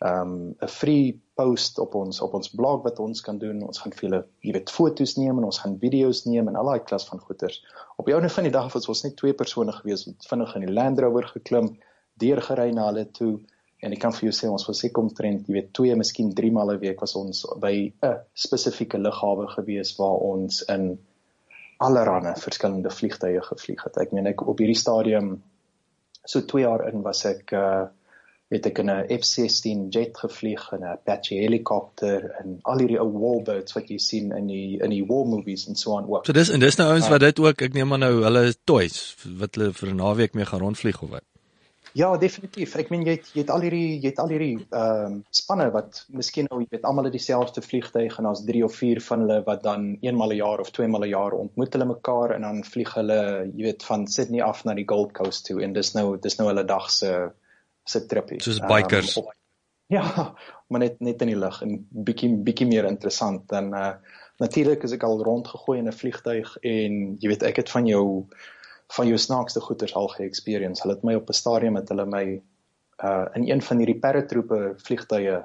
ehm, 'n um, free post op ons op ons blog wat ons kan doen. Ons gaan vir julle jy weet foto's neem en ons gaan video's neem en al daai klas van goeders op die einde van die dag was ons net twee persone gewees wat vinnig in die Land Rover geklim deurgery na hulle toe. En ek kan vir jou sê ons was seker omtrent jy weet twee miskien drie maal 'n week was ons by 'n spesifieke lughawe gewees waar ons in allerlei verskillende vliegtye gevlieg het. Ek meen ek op hierdie stadium so 2 jaar in was ek uh het ek in 'n F16 jet gevlieg en 'n Apache helikopter en al hierdie ou warbirds wat jy sien in die in die war movies en so aan ook. So dis en dis nou ouens uh, wat dit ook ek neem maar nou hulle toys wat hulle vir 'n naweek mee gaan rondvlieg of wat. Ja, definitief. Ek meen jy het, jy het al hierdie jy het al hierdie ehm um, spanne wat miskien nou jy weet almal het dieselfde vliegtuig en daar's 3 of 4 van hulle wat dan eenmal 'n een jaar of tweemaal 'n jaar ontmoet hulle mekaar en dan vlieg hulle jy weet van Sydney af na die Gold Coast toe en dis nou dis nou hulle dag se se tripie. Soos bikers. Um, op, ja, maar net net in die lug en bietjie bietjie meer interessant dan uh natuurlik is ek al rondgegooi in 'n vliegtuig en jy weet ek het van jou van jou snaakste goeters al ge-experience. Hulle het my op 'n stadium met hulle my uh in een van hierdie paratroope vliegtye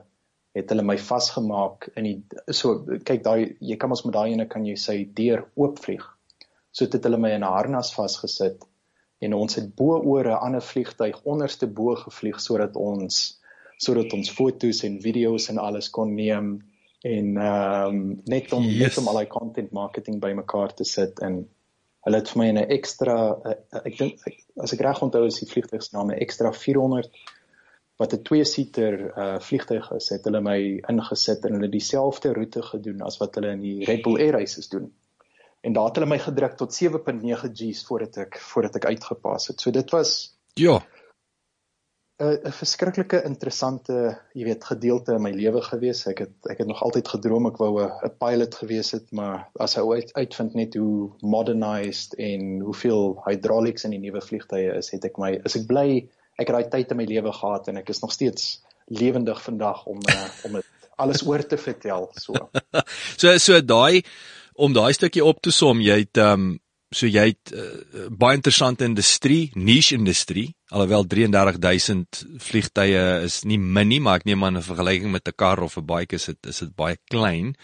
het hulle my vasgemaak in die so kyk daai jy kan ons met daai ene kan jy sê deur oopvlieg. So het hulle my in 'n harnas vasgesit en ons het bo oor 'n ander vliegtyg onderste bo gevlieg sodat ons sodat ons fotos en video's en alles kon neem en ehm um, net om yes. net om al die content marketing bymekaar te sit en Hulle het vir my 'n ekstra uh, ek dink as ek reg onthou is die vliegtuig se naam 'n ekstra 400 wat 'n twee-seater uh vliegtuig is. Het hulle my ingesit en hulle dieselfde roete gedoen as wat hulle in die Red Bull Air Races doen. En daar het hulle my gedruk tot 7.9 G's voordat ek voordat ek uitgepas het. So dit was Ja. 'n verskriklike interessante, jy weet, gedeelte in my lewe gewees. Ek het ek het nog altyd gedroom ek wou 'n pilot gewees het, maar as ek uit, uitvind net hoe modernized en hoeveel hydraulics in die nuwe vliegtye is, het ek my is ek bly ek het daai tyd in my lewe gehad en ek is nog steeds lewendig vandag om uh, om dit alles oor te vertel so. so so daai om daai stukkie op te som, jy het ehm um, so jy het uh, baie interessante industrie, niche industrie, alhoewel 33000 vliegtye is nie min nie, maar ek neem aan in vergelyking met 'n kar of 'n bike is dit is dit baie klein.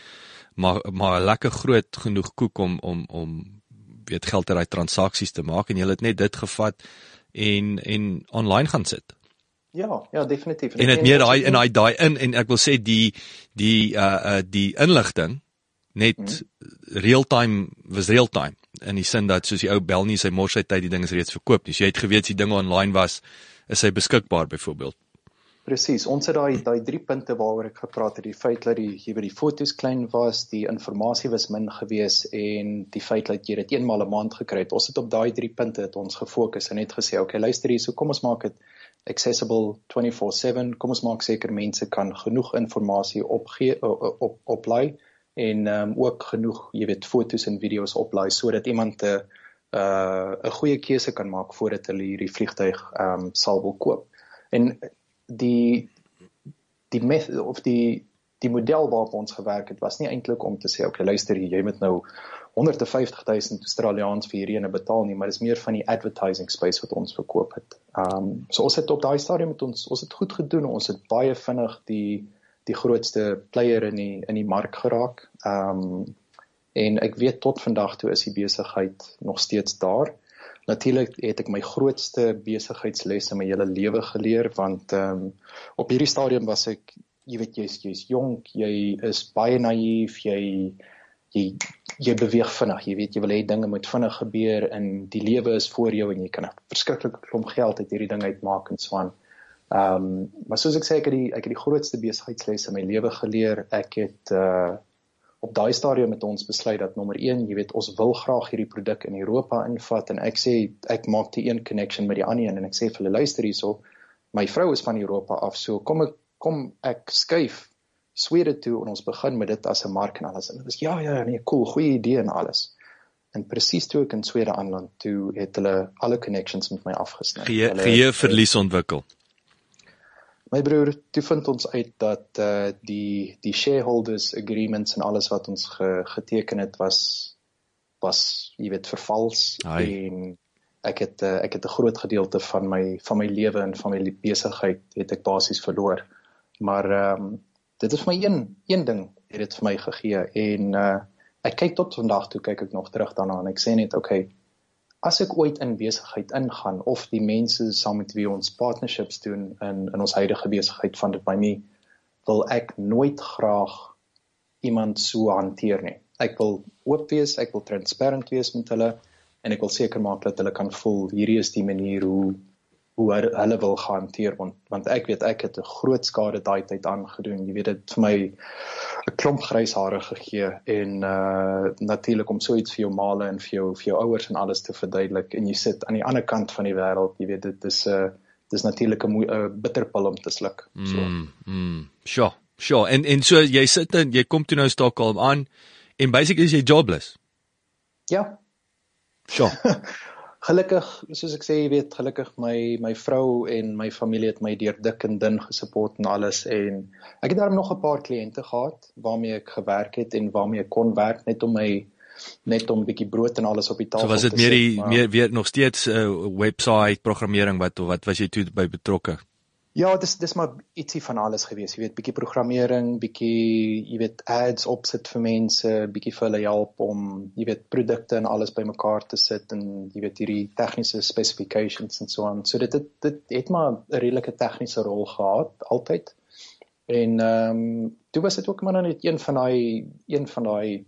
Maar maar 'n lekker groot genoeg koek om om om weet geld uit daai transaksies te maak en jy het net dit gevat en en online gaan sit. Ja, ja, definitief. En dit meer daai in daai daai in en ek wil sê die die uh uh die inligting net hmm. real time was real time in die sin dat soos die ou bel nie sy mors hy tyd die ding is reeds verkoop nie. So jy het geweet as die ding online was, is hy beskikbaar byvoorbeeld. Presies. Ons het daai daai drie punte waaroor ek gepraat het, die feit dat die jy weet die fotos klein was, die inligting was min gewees en die feit dat jy dit eenmal 'n maand gekry het. Ons het op daai drie punte het ons gefokus en net gesê, okay, luister hier, so kom ons maak dit accessible 24/7. Kom ons maak seker mense kan genoeg inligting opgee op op oplaai op, en um, ook genoeg, jy weet, fotos en video's oplaai sodat iemand 'n uh 'n goeie keuse kan maak voordat hulle hierdie vliegtyg ehm um, sal wil koop. En die die method of die die model waarop ons gewerk het was nie eintlik om te sê okay luister hier jy moet nou 150 000 Australiërs vir hierdie ene betaal nie maar dis meer van die advertising space wat ons verkoop het. Ehm um, so ons het op daai stadium met ons ons het goed gedoen ons het baie vinnig die die grootste player in die in die mark geraak. Ehm um, en ek weet tot vandag toe is die besigheid nog steeds daar. Natuurlik het ek my grootste besigheidsles in my hele lewe geleer want ehm um, op hierdie stadium was ek jy weet jy's jy's jonk, jy is baie naïef, jy jy jy beweeg vinnig, jy weet jy wil hê dinge moet vinnig gebeur en die lewe is voor jou en jy kan 'n verskriklike klomp geld uit hierdie ding uitmaak en so aan. Ehm um, maar soos ek sê ek het die ek het die grootste besigheidslesse in my lewe geleer. Ek het uh op daai stadium met ons besluit dat nommer 1, jy weet, ons wil graag hierdie produk in Europa invat en ek sê ek maak die een connection met die ander een en ek sê vir hulle luister hierso, my vrou is van Europa af, so kom ek kom ek skuif Swede toe en ons begin met dit as 'n mark en alles. En dit is ja ja nee, cool, goeie idee en alles. En presies toe ek in Swede aanland, toe het hulle alle connections met my afgesny. Gee verlies ontwikkel. My broer, toe vind ons uit dat uh die die shareholders agreements en alles wat ons ge, geteken het was was jy weet vervals Ai. en ek het uh, ek het 'n groot gedeelte van my van my lewe en van my besigheid het ek basies verloor. Maar ehm um, dit is vir my een een ding het dit vir my gegee en uh ek kyk tot vandag toe kyk ek nog terug daarna en ek sê net okay as ek ooit in besigheid ingaan of die mense saam met wie ons partnerships doen in in ons huidige besigheid van dit by my wil ek nooit graag iemand so hanteer nie. Ek wil oop wees, ek wil transparant wees met hulle en ek wil seker maak dat hulle kan voel hierdie is die manier hoe hoe hulle wil hanteer want want ek weet ek het 'n groot skade daai tyd aangedoen. Jy weet dit vir my 'n klomp grys hare gegee en uh natuurlik om so iets vir jou maale en vir jou vir jou ouers en alles te verduidelik en jy sit aan die ander kant van die wêreld. Jy weet dit is 'n uh, dis natuurlik 'n bitterpil om te sluk. So. Mm. mm sure. Sure. En en so jy sit en jy kom toe nou Stockholm aan en basically is jy jobless. Ja. Sure. gelukkig soos ek sê jy weet gelukkig my my vrou en my familie het my deur dik en dun gesupport en alles en ek het daarom nog 'n paar kliënte gehad waarmee ek gewerk het en waarmee ek kon werk net om my net om 'n bietjie brood en alles op die tafel te sit. So was dit meer die maar... meer weer nog steeds 'n uh, webwerf programmering wat wat was jy toe by betrokke? Ja, dis dis maar ietsie van alles gewees. Jy weet, bietjie programmering, bietjie jy weet ads opsit vir mense, bietjie vir hulle help om jy weet produkte en alles bymekaar te sit en jy weet hierdie tegniese specifications en so aan. So dit het, dit het maar 'n redelike tegniese rol gehad altyd. En ehm um, toe was dit ook maar net een van daai een van daai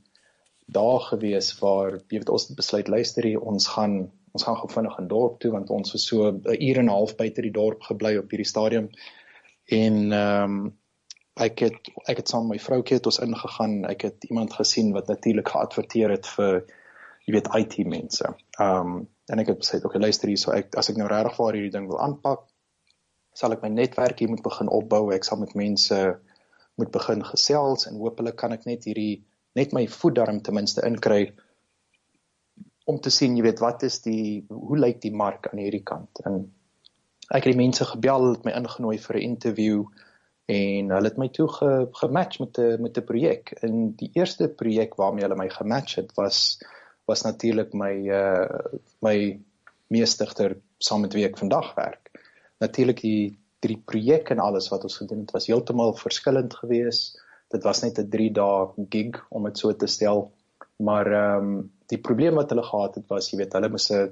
dae gewees waar jy weet ons besluit luister hier ons gaan ons gaan gou vinnig in dorp toe want ons was so 'n uur en 'n half buite die dorp gebly op hierdie stadium. En ehm um, ek het ek het saam met my vroutjie het ons ingegaan. Ek het iemand gesien wat natuurlik geadverteer het vir jy weet IT mense. Ehm um, en ek het gesê okay luister hier so ek as ek nou regtig vir hierdie ding wil aanpak sal ek my netwerk hier moet begin opbou. Ek sal met mense moet begin gesels en hopelik kan ek net hierdie net my voet daarom ten minste inkry om te sien, jy weet, wat is die hoe lyk die mark aan hierdie kant? En ek het die mense gebel, het my ingenooi vir 'n interview en hulle het my toe ge, gematch met 'n met 'n projek. En die eerste projek waarmee hulle my gematch het was was natuurlik my uh my meestigter saam met wie ek vandag werk. Natuurlik die drie projekte en alles wat ons gedoen het was heeltemal verskillend geweest. Dit was net 'n 3 dae gig om dit so te stel. Maar ehm um, die probleem wat hulle gehad het was, jy weet, hulle moes 'n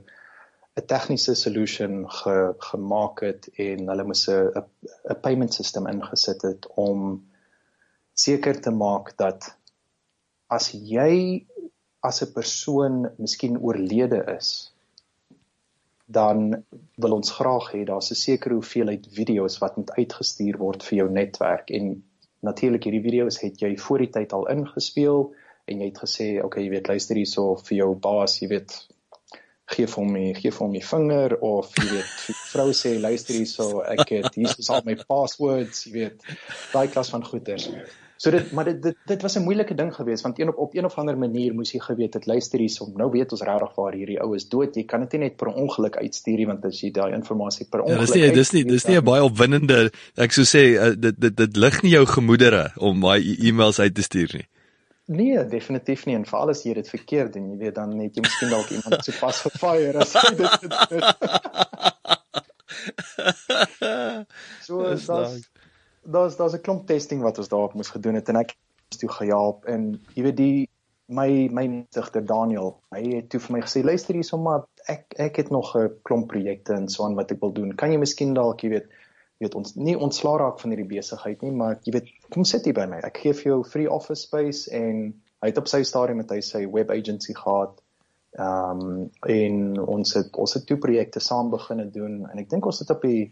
'n tegniese solution ge, gemaak het en hulle moes 'n 'n payment system ingesit het om seker te maak dat as jy as 'n persoon miskien oorlede is dan wil ons graag hê daar's 'n sekere hoeveelheid video's wat moet uitgestuur word vir jou netwerk en natuurlik hierdie video's het jy voor die tyd al ingespeel en jy het gesê okay jy weet luister hierso vir jou baas jy weet gee vir hom gee vir hom die vinger of jy weet vrou sê luister hierso ek het hier is al my passwords jy weet daai klas van goeters so dit maar dit dit, dit was 'n moeilike ding geweest want een op op een of ander manier moes jy geweet het luister hierso nou weet ons regtig waar hierdie ou is dood. Jy kan dit nie net per ongeluk uitstuur nie want as jy daai inligting per ongeluk ja, dis nie dis nie dis nie 'n baie opwindende ek sou sê uh, dit dit dit lig nie jou gemoedere om daai e-mails uit te stuur nie Nee, definitief nie en veral as jy dit verkeerd doen, jy weet dan net jy miskien dalk iemand so vas gefire as jy dit doen. so is dit. Daar's daar's 'n klomp testing wat ons daarop moes gedoen het en ek het toe gehelp en jy weet die my my digter Daniel, hy het toe vir my gesê luister hierso maar ek ek het nog 'n klomp projekte en so aan wat ek wil doen. Kan jy miskien dalk, jy weet, weet ons nie ontslaa raak van hierdie besigheid nie, maar jy weet, kom sit hier by my. Ek gee vir jou free office space en hy het op sy stadium met hy sy web agency gehad. Ehm um, en ons het ons het twee projekte saam begine doen en ek dink ons het op die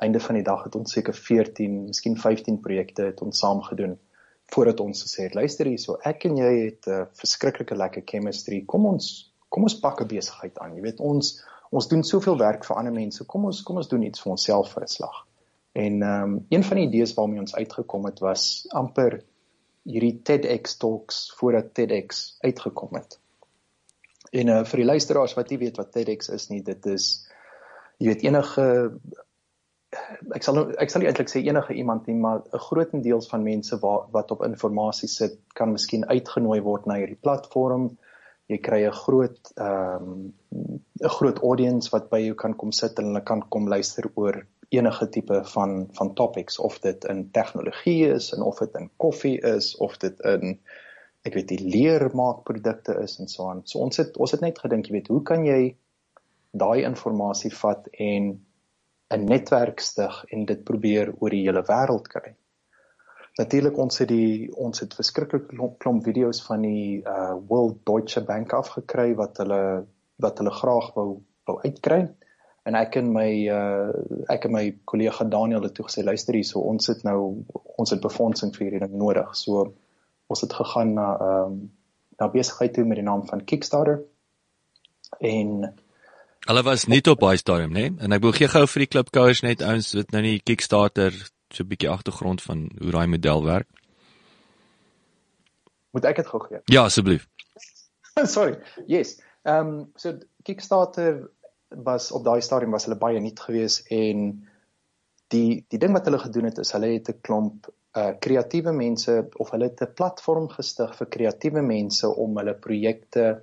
einde van die dag het ons seker 14, miskien 15 projekte het ons saam gedoen voordat ons gesê het luister hier so ek en jy het 'n uh, verskriklike lekker chemistry. Kom ons kom ons pak 'n besigheid aan. Jy weet ons ons doen soveel werk vir ander mense. Kom ons kom ons doen iets vir onsself vir 'n slag. En ehm um, een van die idees waarmee ons uitgekom het was amper hierdie TEDx talks voordat TEDx uitgekom het. En uh, vir die luisteraars wat nie weet wat TEDx is nie, dit is jy weet enige ek sal ek sal nie eintlik sê enige iemand nie, maar 'n grootendeels van mense wat wat op inligting sit kan miskien uitgenooi word na hierdie platform. Jy kry 'n groot ehm um, 'n groot audience wat by jou kan kom sit en hulle kan kom luister oor enige tipe van van topics of dit in tegnologie is en of dit in koffie is of dit in ek weet die leermaakprodukte is en so aan. So ons het ons het net gedink, jy weet, hoe kan jy daai inligting vat en 'n netwerk stig en dit probeer oor die hele wêreld kry. Natuurlik ons het die ons het verskriklik klomp, video's van die uh World Deutsche Bank afgekry wat hulle wat hulle graag wou wou uitkry. En ek en my uh ek en my kollega Daniel het toe gesê luister hier so ons het nou ons het befondsing vir hierdie ding nodig. So ons het gegaan na ehm um, na besigheid toe met die naam van Kickstarter en hulle was nie op baie stadium nê nee? en ek wil gee gou vir die klipkouers net ouens wat nou nie Kickstarter so 'n bietjie agtergrond van hoe daai model werk. Moet ek dit gou gee? Ja, asseblief. Sorry. Yes. Ehm um, so Kickstarter was op daai stadium was hulle baie nuut geweest en die die ding wat hulle gedoen het is hulle het 'n klomp uh kreatiewe mense of hulle het 'n platform gestig vir kreatiewe mense om hulle projekte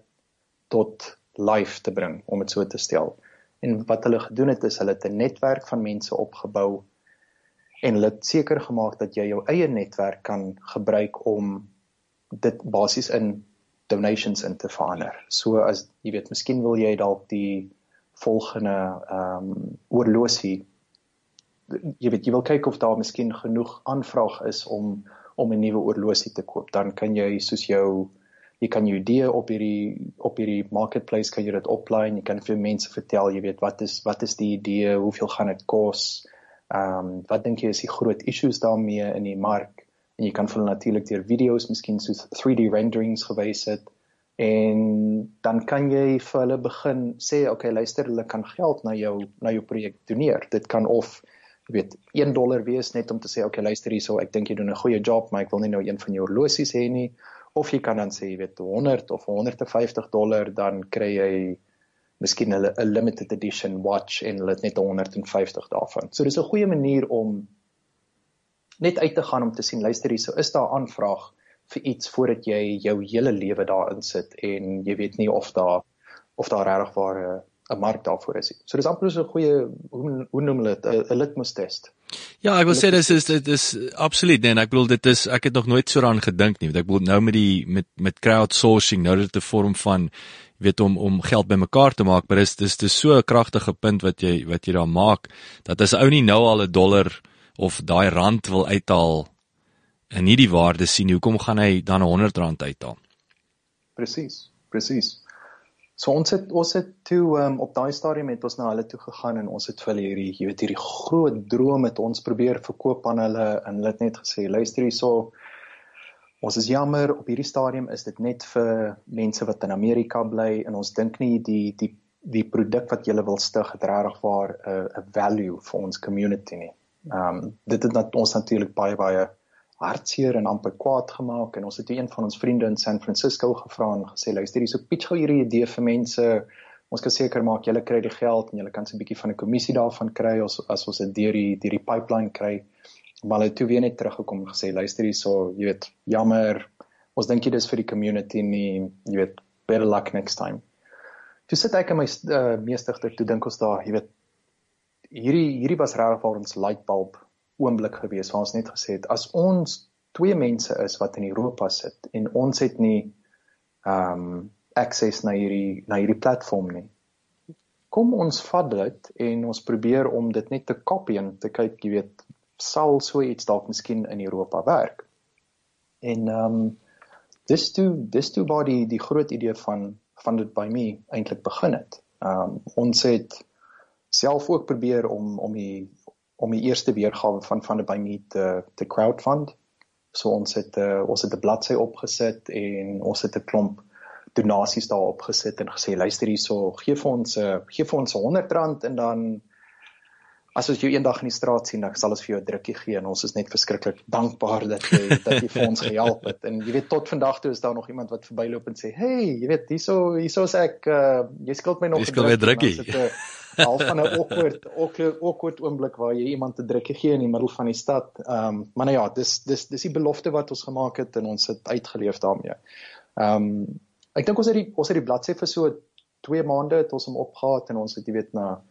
tot life te bring om dit so te stel. En wat hulle gedoen het is hulle het 'n netwerk van mense opgebou en hulle het seker gemaak dat jy jou eie netwerk kan gebruik om dit basies in donations in te verander. So as jy weet, miskien wil jy dalk die volgende ehm um, oorlosie. Jy weet jy wil kyk of daar miskien genoeg aanvraag is om om 'n nuwe oorlosie te koop. Dan kan jy soos jou jy kan jou idee op hierdie op hierdie marketplace kan jy dit oplaai jy kan vir mense vertel jy weet wat is wat is die idee hoeveel gaan dit kos? Ehm um, wat dink jy is die groot issues daarmee in die mark? En jy kan vir hulle natuurlik deur video's miskien so 3D renderings gewys het en dan kan jy vir hulle begin sê okay luister hulle kan geld na jou na jou projek doneer dit kan of jy weet 1 dollar wees net om te sê okay luister hierso ek dink jy doen 'n goeie job maar ek wil nie nou een van jou horlosies hê nie of jy kan dan sê jy weet 100 of 150 dollar dan kry jy miskien 'n limited edition watch en hulle het net 150 daarvan. So dis 'n goeie manier om net uit te gaan om te sien luister hierso is daar aanvraag vir iets voordat jy jou hele lewe daarin sit en jy weet nie of daar of daar regtig waar 'n 'n mark daarvoor is. So dis amper so 'n goeie hoe, hoe noem hulle dit 'n litmus test. Ja, ek wil sê dis is dit is absoluut nee, ek bedoel dit is ek het nog nooit so daaraan gedink nie. Ek bedoel nou met die met met crowdsourcing nou dit 'n vorm van weet om om geld bymekaar te maak, maar dis dis dis so 'n kragtige punt wat jy wat jy daar maak dat as ou nie nou al 'n dollar of daai rand wil uithaal en nie die waarde sien, hoekom gaan hy dan 'n 100 rand uithaal? Presies, presies. So ons het ons het toe um, op daai stadium het ons na hulle toe gegaan en ons het vir hulle hierdie jy weet hierdie groot droom het ons probeer verkoop aan hulle en hulle het net gesê luister hierso ons is jammer op hierdie stadium is dit net vir mense wat in Amerika bly en ons dink nie die die die produk wat julle wil stig het regtig waar uh, 'n value vir ons community nie. Ehm um, dit het net ons natuurlik baie baie hartseer en amper kwaad gemaak. En ons het een van ons vriende in San Francisco gevra en gesê luister hier so pitch gou hierdie idee vir mense. Ons kan seker maak julle kry die geld en julle kan 'n bietjie van 'n kommissie daarvan kry as as ons dit deur die deur die pipeline kry. Maar hulle toe weer net teruggekom en gesê luister hier so jy weet jammer. Ons dink dit is vir die community nie. Jy weet better luck next time. Toe sit ek in my uh, meestigter toe dink ons daar jy weet hierdie hierdie was regtig vir ons lightbulb oomblik gewees waar ons net gesê het as ons twee mense is wat in Europa sit en ons het nie ehm um, access na hierdie na hierdie platform nie. Kom ons vat dit en ons probeer om dit net te kopie en te kyk, jy weet, sal so iets dalk miskien in Europa werk. En ehm um, dis toe dis toe waar die die groot idee van van dit by my eintlik begin het. Ehm um, ons het self ook probeer om om die om die eerste weergawe van van by me te te crowdfund. So ons het uh, ons het 'n bladsy opgesit en ons het 'n klomp donasies daarop gesit en gesê luister hierso, gee vir ons 'n uh, gee vir ons 100 rand en dan as ons jou eendag in die straat sien, dan sal ons vir jou 'n drukkie gee en ons is net verskriklik dankbaar dat jy dat jy vir ons gehelp het. En jy weet tot vandag toe is daar nog iemand wat verbyloop en sê, "Hey, jy weet, hierso hierso sê ek uh, jy skuld my nog 'n drukkie." Al van 'n awkward awkward awkward oomblik waar jy iemand 'n drukkie gee in die middel van die stad. Ehm, um, maar nou ja, dis dis dis die belofte wat ons gemaak het en ons het uitgeleef daarmee. Ehm, um, ek dink ons het die ons het die bladsy vir so 2 maande het ons hom opgehaat en ons het jy weet na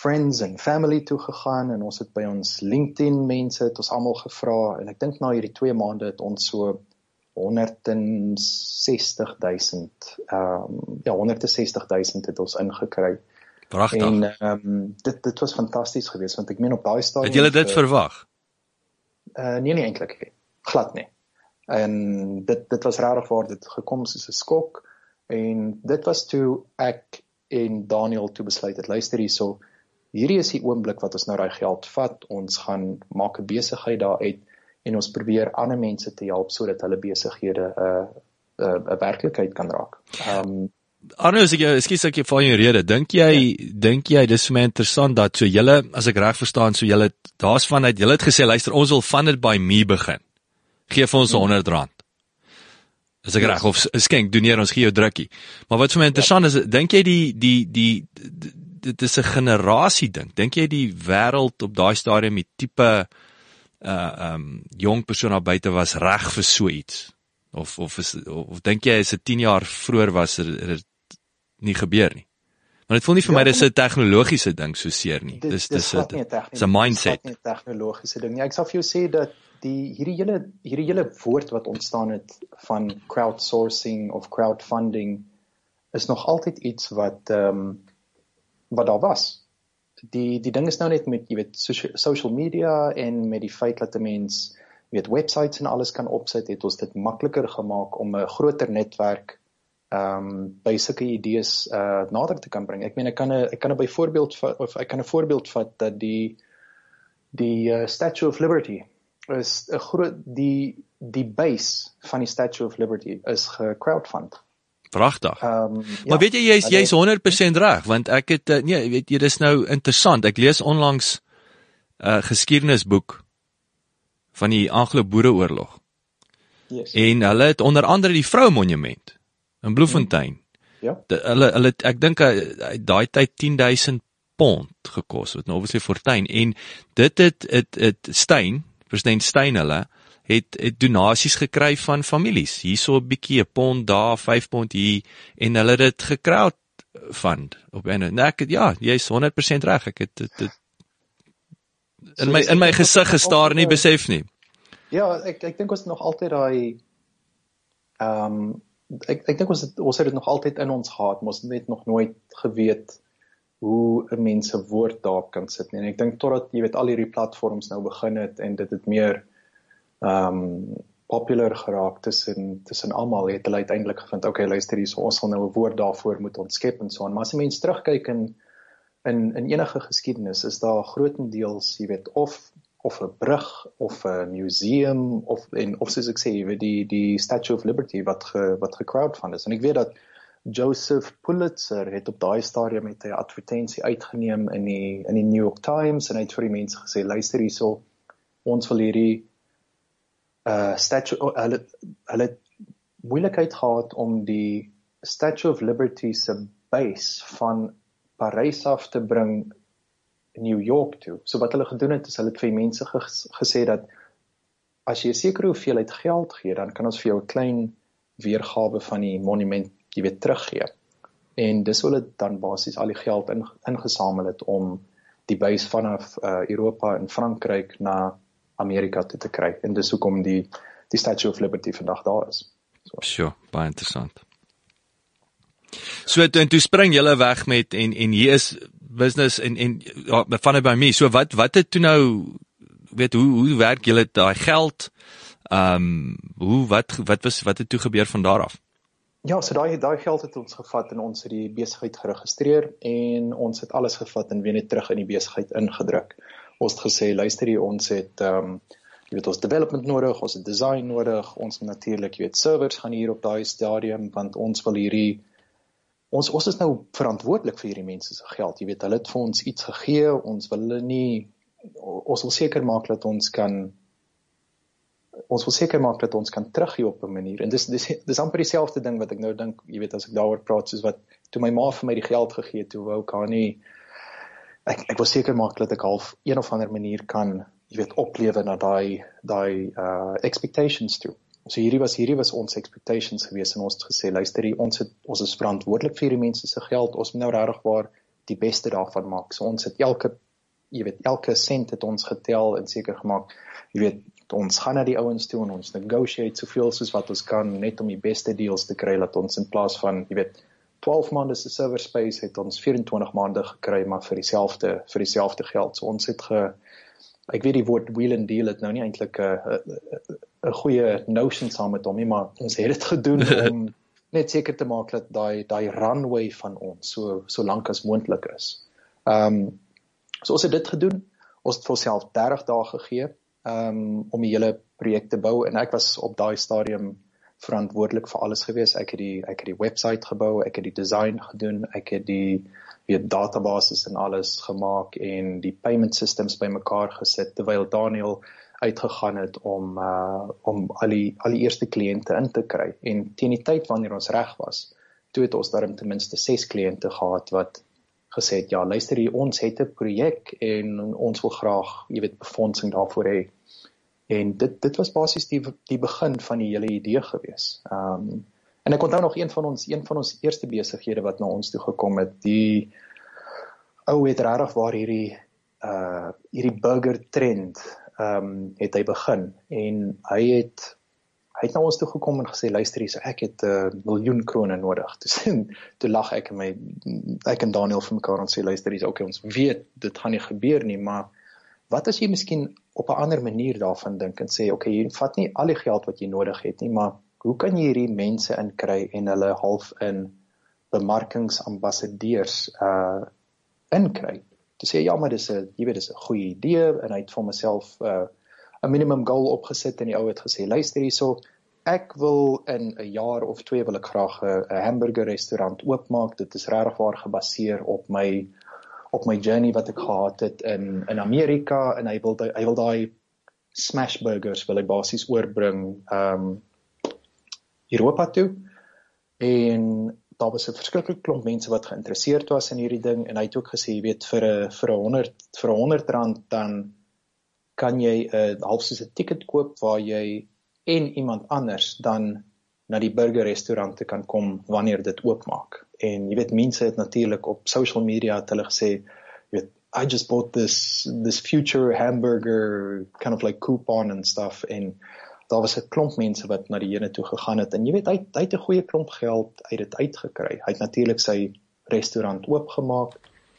friends and family toe gegaan en ons het by ons LinkedIn mense het ons almal gevra en ek dink na hierdie 2 maande het ons so 160000 ehm um, ja 160000 het ons ingekry. Pragtig. En ehm um, dit dit was fantasties geweest want ek meen op daai stadium Het julle dit uh, verwag? Uh nee nee eintlik nie. Glad nie. En dit dit was regtig waar dit gekom soos 'n skok en dit was toe ek en Daniel toe besluit het luister hierso hierdie is die oomblik wat ons nou daai geld vat, ons gaan maak 'n besigheid daaruit en ons probeer ander mense te help sodat hulle besighede 'n uh, 'n uh, 'n werklikheid kan raak. Ehm um, Arno, as ek ekskuus ek val jou rede. Dink jy ja. dink jy dis vir my interessant dat so julle as ek reg verstaan, so julle daar's vanuit julle het gesê luister, ons wil van dit by me begin. Gee vir ons 100 hmm. rand. As ek reg of skenk doneer ons gee jou drukkie. Maar wat vir my interessant ja. is, dink jy die die die, die dit is 'n generasie ding. Dink jy die wêreld op daai stadium die tipe uh um jong persoon daar buite was reg vir so iets? Of of is of, of dink jy as dit 10 jaar vroeër was dit nie gebeur nie? Maar dit voel nie vir ja, my dis 'n tegnologiese ding so seer nie. Dis dis 'n dis 'n mindset. Dis 'n tegnologiese ding. Ja, ek sal vir jou sê dat die hierdie hele hierdie hele woord wat ontstaan het van crowdsourcing of crowdfunding is nog altyd iets wat ehm um, wat daar was. Die die ding is nou net met jy weet social media en met die feit dat 'n mens weet websites en alles kan opsit, het ons dit makliker gemaak om 'n groter netwerk ehm um, by sulke idees uh nader te kan bring. Ek meen ek kan 'n ek kan 'n byvoorbeeld of ek kan 'n voorbeeld vat dat die die uh, Statue of Liberty is 'n groot die die base van die Statue of Liberty is gecrowdfund. Pragtig. Um, ja, maar weet jy jy's jy's 100% reg want ek het uh, nee weet jy dis nou interessant. Ek lees onlangs uh, geskiedenisboek van die Anglo-Boereoorlog. Yes. En hulle het onder andere die Vroumonument in Bloemfontein. Ja. De, hulle hulle ek dink hy daai tyd 10000 pond gekos wat nou obviously fortuin en dit het het het Steyn, president Steyn hulle het het donasies gekry van families. Hierso 'n bietjie 'n pond daar, 5 pond hier en hulle het dit gekraud fund op en nou ek het, ja, jy's 100% reg. Ek het dit in my in my gesig gestaar en nie besef nie. Ja, ek ek dink ons nog altyd daai ehm ek ek dink ons het ons het dit nog altyd in ons gehad, maar ons het net nog nooit geweet hoe 'n mens se woord daar kan sit nie. En ek dink totdat jy weet al hierdie platforms nou begin het en dit het meer ehm popular geraak tussen tussen almal het hulle uiteindelik gevind, okay, luister hier, so ons sal nou 'n woord daarvoor moet ontskep en so aan. Maar as jy mens terugkyk in in in enige geskiedenis is daar grootendeels, jy weet, of of 'n brug of 'n museum of en of soos ek sê, jy weet die die Statue of Liberty wat ge, wat gecrowdfund is. En ek weet dat Joseph Pulitzer het op daai stadium met 'n advertensie uitgeneem in die in die New York Times en hy het vir die mense gesê, luister hierso, ons wil hierdie uh statue oh, hulle hulle het moeilikheid gehad om die Statue of Liberty se base van Parys af te bring New York toe. So wat hulle gedoen het is hulle het vir mense ges, gesê dat as jy 'n sekere hoeveelheid geld gee, dan kan ons vir jou 'n klein weergawe van die monument jy weet teruggee. En dis hulle dan basies al die geld in, ingesamel het om die base vanaf uh, Europa en Frankryk na Amerika toe te kry. En dis hoekom die die Statue of Liberty vandag daar is. So. Sjoe, baie interessant. So toe en toe spring julle weg met en en hier is business en en ja, van dit by my. So wat wat het toe nou weet hoe hoe werk julle daai geld? Ehm um, hoe wat wat was wat het toe gebeur van daar af? Ja, so daai daai geld het ons gevat en ons het die besigheid geregistreer en ons het alles gevat en weer net terug in die besigheid ingedruk. Ons het gesê, luister hier, ons het ehm um, jy weet ons development nodig, ons het design nodig, ons moet natuurlik, jy weet, servers gaan hier op daai stadium want ons wil hierdie ons ons is nou verantwoordelik vir hierdie mense se geld. Jy weet, hulle het vir ons iets gegee, ons wil hulle nie ons wil seker maak dat ons kan ons wil seker maak dat ons kan teruggee op 'n manier. En dis dis dis amper dieselfde ding wat ek nou dink, jy weet as ek daaroor praat soos wat toe my ma vir my die geld gegee het, toe wou ek haar nie ek ek wil seker maak dat ek half een of ander manier kan, jy weet, oplewe na daai daai uh expectations toe. So hierdie was hierdie was ons expectations geweest en ons het gesê luister hier ons het ons is verantwoordelik vir hierdie mense se geld. Ons moet nou regtig waar die beste daarvan maak. So ons het elke jy weet elke sent het ons getel en seker gemaak jy weet ons gaan na die ouens toe en ons negotiate soveel soos wat ons kan net om die beste deals te kry dat ons in plaas van jy weet 12 maande se server space het ons 24 maande gekry maar vir dieselfde vir dieselfde geld. So ons het ge ek weet die woord wheel and deal het nou nie eintlik 'n 'n goeie notion saam met hom nie, maar ons het dit gedoen om net seker te maak dat daai daai runway van ons so so lank as moontlik is. Ehm um, so ons het dit gedoen. Ons het vir onsself 30 dae gegee um, om die hele projek te bou en ek was op daai stadium verantwoordelik vir alles gewees. Ek het die ek het die webwerf gebou, ek het die design gedoen, ek het die weet databases en alles gemaak en die payment systems bymekaar gesit terwyl Daniel uitgegaan het om uh om al die al die eerste kliënte in te kry en teen die tyd wanneer ons reg was toe het ons daarin ten minste 6 kliënte gehad wat gesê het ja luister hier ons het 'n projek en ons wil graag jy weet befondsing daarvoor hê en dit dit was basies die die begin van die hele idee gewees. Ehm um, en ek onthou nog een van ons een van ons eerste besighede wat na ons toe gekom het die ou het regtig waar hierdie uh hierdie burger trend ehm um, het hy begin en hy het hy het na ons toe gekom en gesê luister hier, so ek het 'n uh, miljoen krone nodig. Toe toe lag ek en my ek en Daniel vir mekaar en sê luister hier, okay, ons weet dit gaan nie gebeur nie, maar wat as jy miskien op 'n ander manier daarvan dink en sê okay, jy vat nie al die geld wat jy nodig het nie, maar hoe kan jy hierdie mense inkry en hulle half in bemarkingsambassadeurs uh inkry? Te sê ja, maar dis 'n jy weet dis 'n goeie idee en hy het vir homself uh 'n minimum goal opgesit en die ou het gesê luister hierso ek wil in 'n jaar of twee wil ek graag 'n hamburger restaurant oopmaak dit is regtig waar gebaseer op my op my journey wat ek gehad het in in Amerika en hy wil hy wil daai smash burgers wil hy basies oorbring ehm um, Europa toe. En daar was 'n verskriklike klomp mense wat geïnteresseerd was in hierdie ding en hy het ook gesê, jy weet, vir 'n vir 'n 100 vir 'n 100 rand dan kan jy 'n half soos 'n ticket koop waar jy en iemand anders dan na die burgerrestaurante kan kom wanneer dit oopmaak. En jy weet mense het natuurlik op social media het hulle gesê, jy weet I just bought this this future hamburger kind of like coupon and stuff en daar was 'n klomp mense wat na die ene toe gegaan het en jy weet hy hy het 'n goeie klomp geld uit dit uitgekry. Hy het natuurlik sy restaurant oopgemaak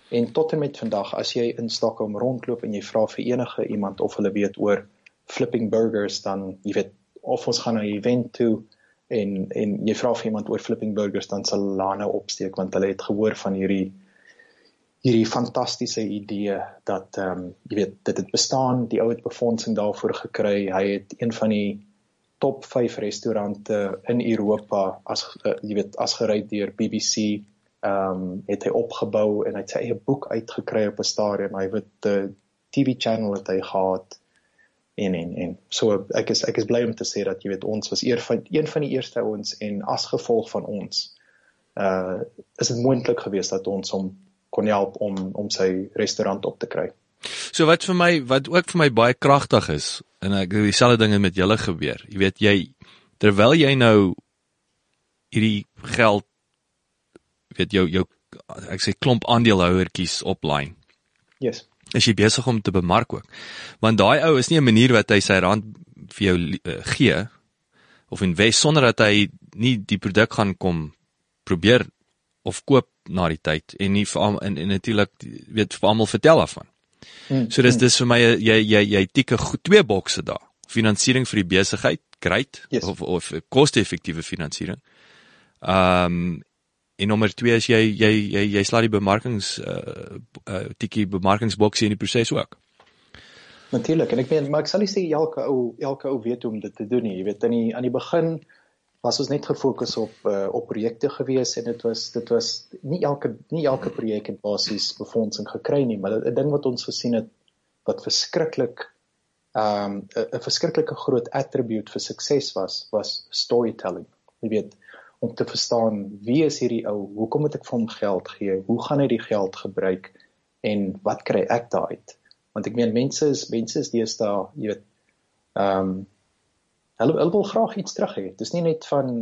en tot en met vandag as jy in Stockholm rondloop en jy vra vir enige iemand of hulle weet oor flipping burgers dan jy weet of ons gaan na 'n event toe en en jy vra vir iemand oor flipping burgers dan sal hulle nou opsteek want hulle het gehoor van hierdie hierdie fantastiese idee dat ehm um, jy weet dit het bestaan, die ou het befondsing daarvoor gekry. Hy het een van die top 5 restaurante in Europa as uh, jy weet as gery deur BBC ehm um, het hy opgebou en hy het sy eie boek uitgekry op 'n stadium. Hy het 'n uh, TV channel het hy gehad en en en so ek is ek is bly om te sê dat jy weet ons was eer van een van die eerste ouens en as gevolg van ons uh is dit moontlik geweest dat ons hom kon help om om sy restaurant op te kry. So wat vir my wat ook vir my baie kragtig is en ek het dieselfde dinge met julle gebeur. Jy weet jy terwyl jy nou hierdie geld weet jou jou ek sê klomp aandeelhouertjies oplyn. Yes. Is jy besig om te bemark ook? Want daai ou is nie 'n manier wat hy sy rand vir jou uh, gee of invest sonder dat hy nie die produk gaan kom probeer of koop na die tyd en nie vir en, en natuurlik weet vir almal vertel af van. Hmm, so dis hmm. dis vir my jy jy jy tikke twee bokse daar. Finansiering vir die besigheid, great yes. of of koste-effektiewe finansiering. Ehm um, en nommer 2 is jy jy jy jy slaat die bemarkings uh, uh tikkie bemarkingsboksie in die proses ook. Natuurlik en ek meen maar ek sal nie sê elke ou elke ou weet hoe om dit te doen nie. Jy weet aan die aan die begin was ons net gefokus op uh, op projekte gewees en dit was dit was nie elke nie elke projek het basies befondsing gekry nie maar 'n ding wat ons gesien het wat verskriklik ehm, um, 'n verskriklike groot attribute vir sukses was was storytelling jy weet om te verstaan wie is hierdie ou hoekom moet ek vir hom geld gee hoe gaan hy die geld gebruik en wat kry ek daaruit want ek meen mense is mense is deesdae jy weet ehm um, hulle hulle wil graag iets terug hê. Dis nie net van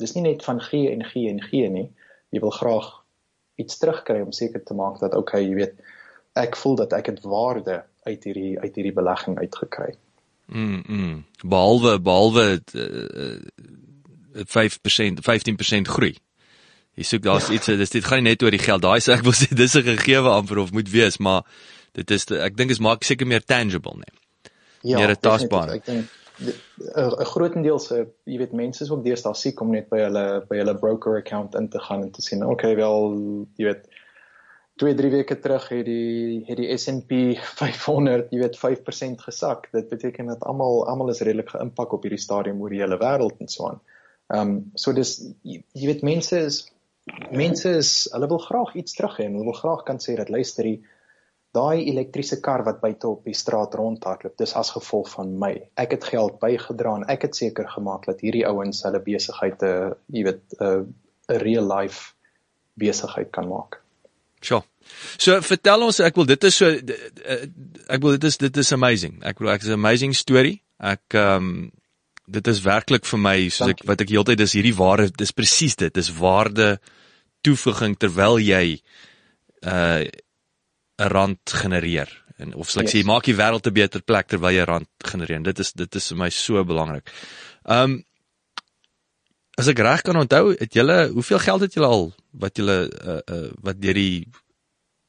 dis nie net van gee en gee en gee nie. Jy wil graag iets terugkry om seker te maak dat okay, jy weet, ek voel dat ek het waarde uit hierdie uit hierdie belegging uitgekry. Mm. -mm. Behalwe behalwe uh, 5% 15% groei. Jy soek daar's ja. iets dis dit gaan nie net oor die geld. Daai sê ek wil sê dis 'n gegewe amper of moet wees, maar dit is ek dink is maak seker meer tangible, nee. Ja, meer tasbaar. Ek dink 'n grootendeels se jy weet mense is ook deesdae siek om net by hulle by hulle broker account in te gaan en te sien okay wel jy weet 2 3 weke terug het die het die S&P 500 jy weet 5% gesak dit beteken dat almal almal is redelik geïmpak op hierdie stadium oor die hele wêreld en so aan. Ehm um, so dis jy, jy weet mense is mense is hulle wil graag iets terug hê en hulle wil graag kan sê dat luister jy daai elektriese kar wat buite op die straat rondhardloop, dis as gevolg van my. Ek het geld bygedra en ek het seker gemaak dat hierdie ouens hulle besigheid 'n, uh, jy weet, 'n uh, real life besigheid kan maak. Sjoe. So vertel ons, ek wil dit is so ek wil dit is dit is amazing. Ek wil ek is 'n amazing story. Ek ehm um, dit is werklik vir my soos ek wat ek heeltyd is hierdie ware dis presies dit. Dis waarde toevoeging terwyl jy uh 'n rand genereer. En of sal ek yes. sê maak die wêreld 'n beter plek terwyl jy rand genereer. Dit is dit is vir my so belangrik. Um As ek reg kan onthou, het julle hoeveel geld het julle al wat julle uh, uh wat deur die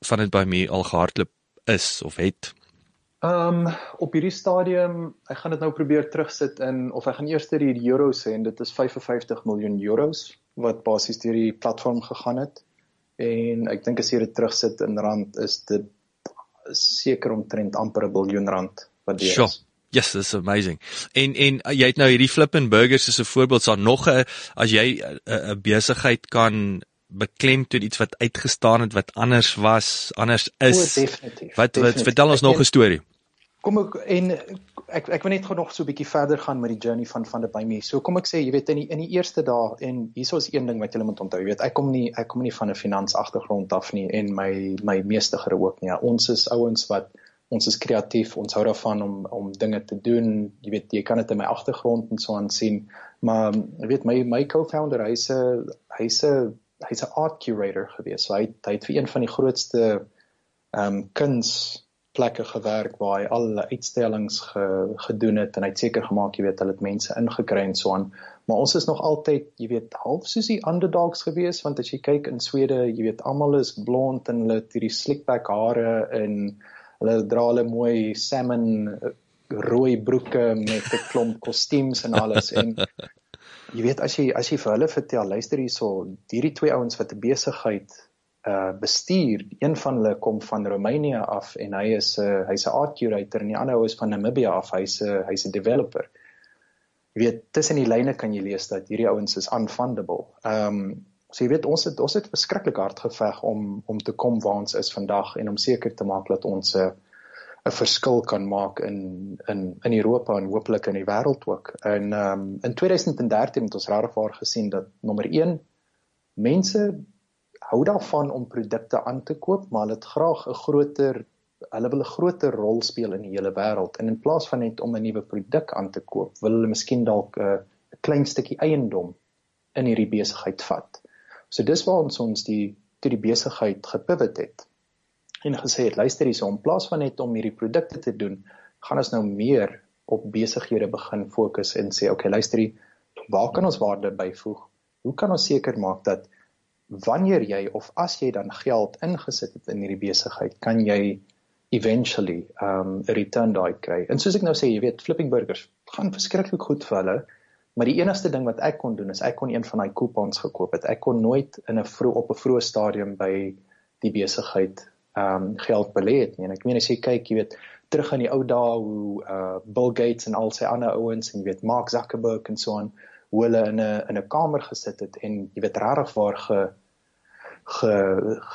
van dit by my al gehardloop is of het? Um op hierdie stadium, ek gaan dit nou probeer terugsit in of ek gaan eers die euro sê en dit is 55 miljoen euros wat basies deur die platform gegaan het en ek dink as jy dit terugsit in rand is dit seker omtrent amper 'n biljoen rand wat dit is. Yes, this is amazing. En en uh, jy het nou hierdie Flippin Burgers as 'n voorbeeld, so nog 'n as jy 'n besigheid kan beklemtoon iets wat uitgestaan het wat anders was, anders is. O, definitief. Wat wat vertel ons nog 'n storie? Kom ek en ek ek wil net gou nog so 'n bietjie verder gaan met die journey van van die by me. So kom ek sê, jy weet in die in die eerste dae en hieso is een ding wat jy moet onthou, jy weet ek kom nie ek kom nie van 'n finans agtergrond af nie en my my meeste gere ook nie. Ja, ons is ouens wat ons is kreatief, ons hou daarvan om om dinge te doen. Jy weet, jy kan dit in my agtergrond en so aan sien. Maar jy weet my my co-founder, hy's 'n hy's 'n hy's 'n art curator gewees. So hy hy het vir een van die grootste ehm um, kunsplekke gewerk waar hy al uitstallings ge, gedoen het en hy het seker gemaak, jy weet, hulle het mense ingekry en so aan. Maar ons is nog altyd, jy weet, half soos die underdogs gewees want as jy kyk in Swede, jy weet, almal is blond en hulle het hierdie slickback hare en hulle dra hulle mooi salmon eh, rooi broeke met 'n klomp kostuums en alles en jy weet as jy as jy vir hulle vertel luister hierso hierdie twee ouens wat 'n besigheid uh bestuur een van hulle kom van Roemenië af en hy is 'n uh, hy's 'n art curator en die ander ou is van Namibia af hy's 'n uh, hy's 'n developer. Jy weet tussen die lyne kan jy lees dat hierdie ouens is unfundable. Um So jy weet ons het ons het verskriklik hard geveg om om te kom waar ons is vandag en om seker te maak dat ons 'n 'n verskil kan maak in in in Europa en hopelik in die wêreld ook. En ehm um, in 2013 het ons regtig gesien dat nommer 1 mense hou daarvan om produkte aan te koop, maar hulle het graag 'n groter hulle wil 'n groter rol speel in die hele wêreld. En in plaas van net om 'n nuwe produk aan te koop, wil hulle miskien dalk 'n 'n klein stukkie eiendom in hierdie besigheid vat. So dis waar ons ons die toe die besigheid gepivot het en gesê het luister hierso in plaas van net om hierdie produkte te doen, gaan ons nou meer op besighede begin fokus en sê okay luister waar kan ons waarde byvoeg? Hoe kan ons seker maak dat wanneer jy of as jy dan geld ingesit het in hierdie besigheid, kan jy eventually um 'n return daai kry. En soos ek nou sê, jy weet, flipping burgers gaan verskriklik goed vir hulle. Maar die enigste ding wat ek kon doen is ek kon een van daai coupons gekoop het. Ek kon nooit in 'n vroeg op 'n vroeë stadium by die besigheid ehm um, geld belê het nie. En ek meen as jy kyk, jy weet, terug in die ou dae hoe uh Bill Gates en al sy ander ouens en jy weet Mark Zuckerberg en so aan hoe hulle in 'n in 'n kamer gesit het en jy weet regtig waar ge ge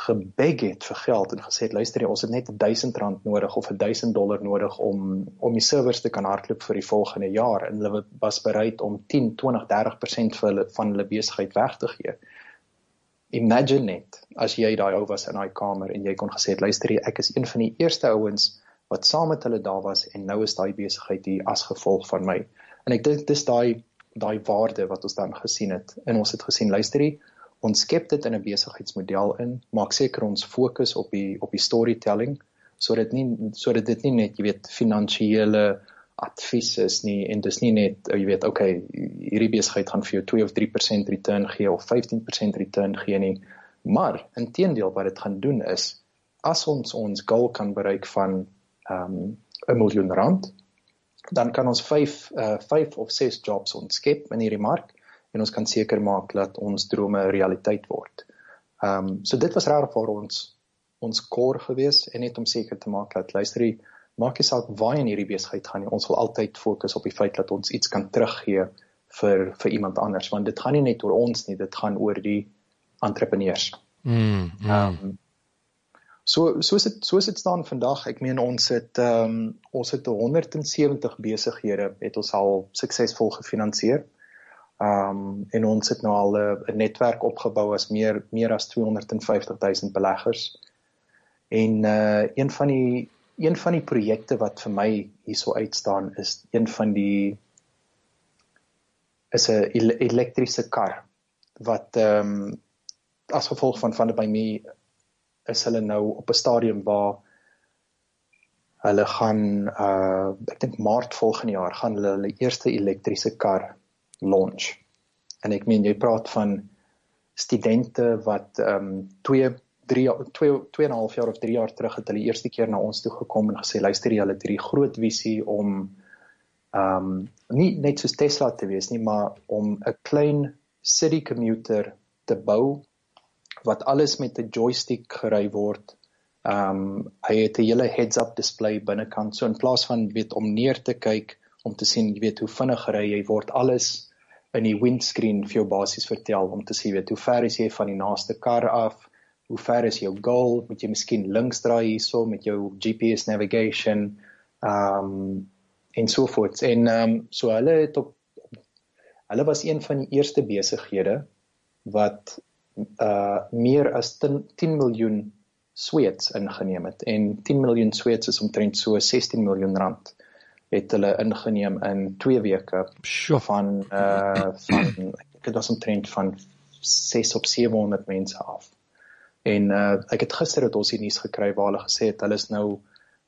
gebeg het vir geld en gesê het luister jy ons het net 1000 rand nodig of 1000 dollar nodig om om die servers te kan hardloop vir die volgende jaar en hulle was bereid om 10, 20, 30% vir hulle van hulle besigheid weg te gee. Imagine net as jy daai ou was in daai kamer en jy kon gesê het luister jy ek is een van die eerste ouens wat saam met hulle daar was en nou is daai besigheid hier as gevolg van my. En ek dink dis daai daai waarde wat ons dan gesien het en ons het gesien luister jy ons skep dit in 'n besigheidsmodel in, maak seker ons fokus op die op die storytelling sodat nie sodat dit nie net jy weet finansiële advies is nie en dis nie net jy weet okay hierdie besigheid gaan vir jou 2 of 3% return gee of 15% return gee nie maar inteendeel wat dit gaan doen is as ons ons goal kan bereik van ehm um, 'n miljoen rand dan kan ons 5 uh 5 of 6 jobs ontskep in hierdie mark en ons kan seker maak dat ons drome realiteit word. Ehm um, so dit was regtig vir ons ons core gewees en net om seker te maak dat luisterie maak nie saak waar in hierdie besigheid gaan nie. Ons wil altyd fokus op die feit dat ons iets kan teruggee vir vir iemand anders want dit gaan nie net oor ons nie, dit gaan oor die entrepreneurs. Mm. mm. Um, so so is dit so is dit staan vandag. Ek meen ons het ehm um, ons het 170 besighede het ons al suksesvol gefinansier. Um en ons het nou al 'n netwerk opgebou as meer meer as 250 000 beleggers. En uh een van die een van die projekte wat vir my hierso uitstaan is een van die is 'n elektriese kar wat ehm um, as gevolg van van by my is hulle nou op 'n stadium waar hulle gaan uh ek dink maart volgende jaar gaan hulle hulle eerste elektriese kar launch. En ek meen jy praat van studente wat ehm um, 2 3 2 2 en 'n half jaar of 3 jaar terug het hulle eerste keer na ons toe gekom en gesê luister julle het hierdie groot visie om ehm um, nie net soos Tesla te wees nie, maar om 'n klein city commuter te bou wat alles met 'n joystick gery word. Ehm um, hy het 'n hele heads-up display binnekant. So in plaas van weet om neer te kyk om te sien jy weet hoe vinnig ry jy word alles in die windscreen vir jou basies vertel om te sê weet hoe ver is jy van die naaste kar af? Hoe ver is jou goal? Moet jy miskien links draai hierso met jou GPS navigation? Ehm um, en so voort. En ehm um, so hulle het op hulle was een van die eerste besighede wat uh meer as 10, 10 miljoen sweets ingeneem het en 10 miljoen sweets is omtrent so 16 miljoen rand het hulle ingeneem in 2 weke Sjoe. van uh van ek het was omtrent van 6 op 700 mense af. En uh ek het gister het ons hier nuus gekry waar hulle gesê het hulle is nou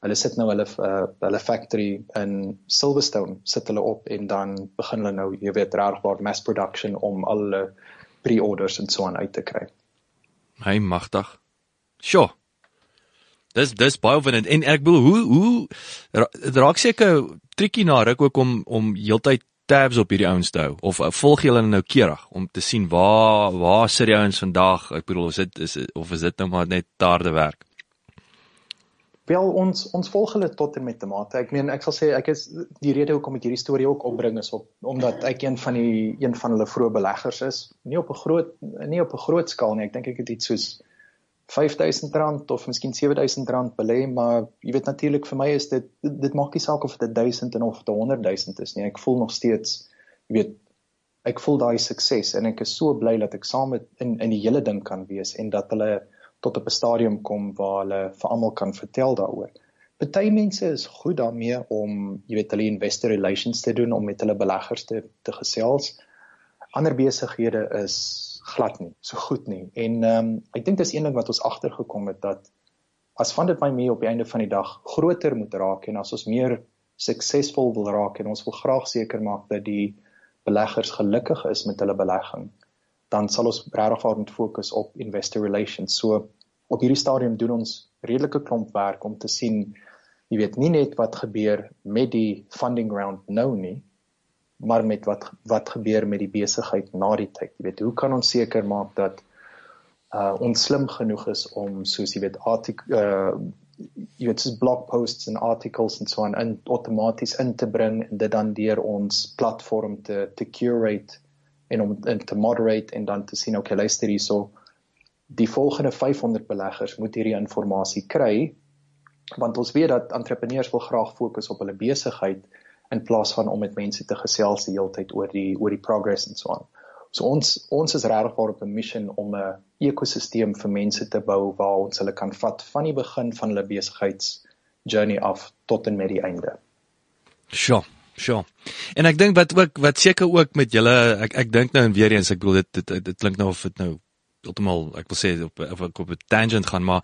hulle sit nou hulle uh, hulle factory in Silverstone sit hulle op en dan begin hulle nou jy weet regwaar mass production om al hulle pre-orders en so aan uit te kry. Hy magtig. Sjoe. Dis dis baie van dit en ek bedoel hoe hoe dit raak seker triekie na ruk ook om om heeltyd tabs op hierdie ouens te hou of uh, volg jy hulle nou keurig om te sien waar waar sit die ouens vandag? Ek bedoel is dit is of is dit nou maar net taarde werk? Wel ons ons volg hulle tot en met die mate. Ek meen ek sal sê ek is die rede hoekom ek hierdie storie ook opbring is op omdat ek een van die een van hulle vroeë beleggers is. Nie op 'n groot nie op 'n groot skaal nie. Ek dink ek het iets soos R5000 of miskien R7000 belê, maar jy weet natuurlik vir my is dit dit maak nie saak of dit 1000 en of dit 100000 is nie. Ek voel nog steeds jy weet ek voel daai sukses en ek is so bly dat ek saam met in in die hele ding kan wees en dat hulle tot op 'n stadium kom waar hulle vir almal kan vertel daaroor. Party mense is goed daarmee om, jy weet, hulle investor relations te doen om met hulle beleggers te te gesels. Ander besighede is glad nie, so goed nie. En ehm um, ek dink dis een ding wat ons agtergekom het dat as van dit my mee op die einde van die dag groter moet raak en as ons meer suksesvol wil raak en ons wil graag seker maak dat die beleggers gelukkig is met hulle belegging dan sal ons regtig moet fokus op investor relations. So op hierdie stadium doen ons redelike klomp werk om te sien jy weet nie net wat gebeur met die funding round nou nie maar met wat wat gebeur met die besigheid na die tyd? Jy weet hoe kan ons seker maak dat uh, ons slim genoeg is om soos jy weet artikel uh, jy weet soos blog posts en articles en so aan in outomaties in te bring en dit dan deur ons platform te te curate en om en te moderate en dan te sien okay luister hierso die volgende 500 beleggers moet hierdie inligting kry want ons weet dat entrepreneurs wil graag fokus op hulle besigheid in plaas van om met mense te gesels die hele tyd oor die oor die progress en so aan. So ons ons is regtig op 'n missie om 'n ekosisteem vir mense te bou waar ons hulle kan vat van die begin van hulle besigheids journey af tot en met die einde. Sjoe. Sjoe. En ek dink wat ook wat seker ook met julle ek ek dink nou en weer eens ek bedoel dit dit, dit klink nou of dit nou heeltemal ek wil sê op of ek op 'n tangent gaan maar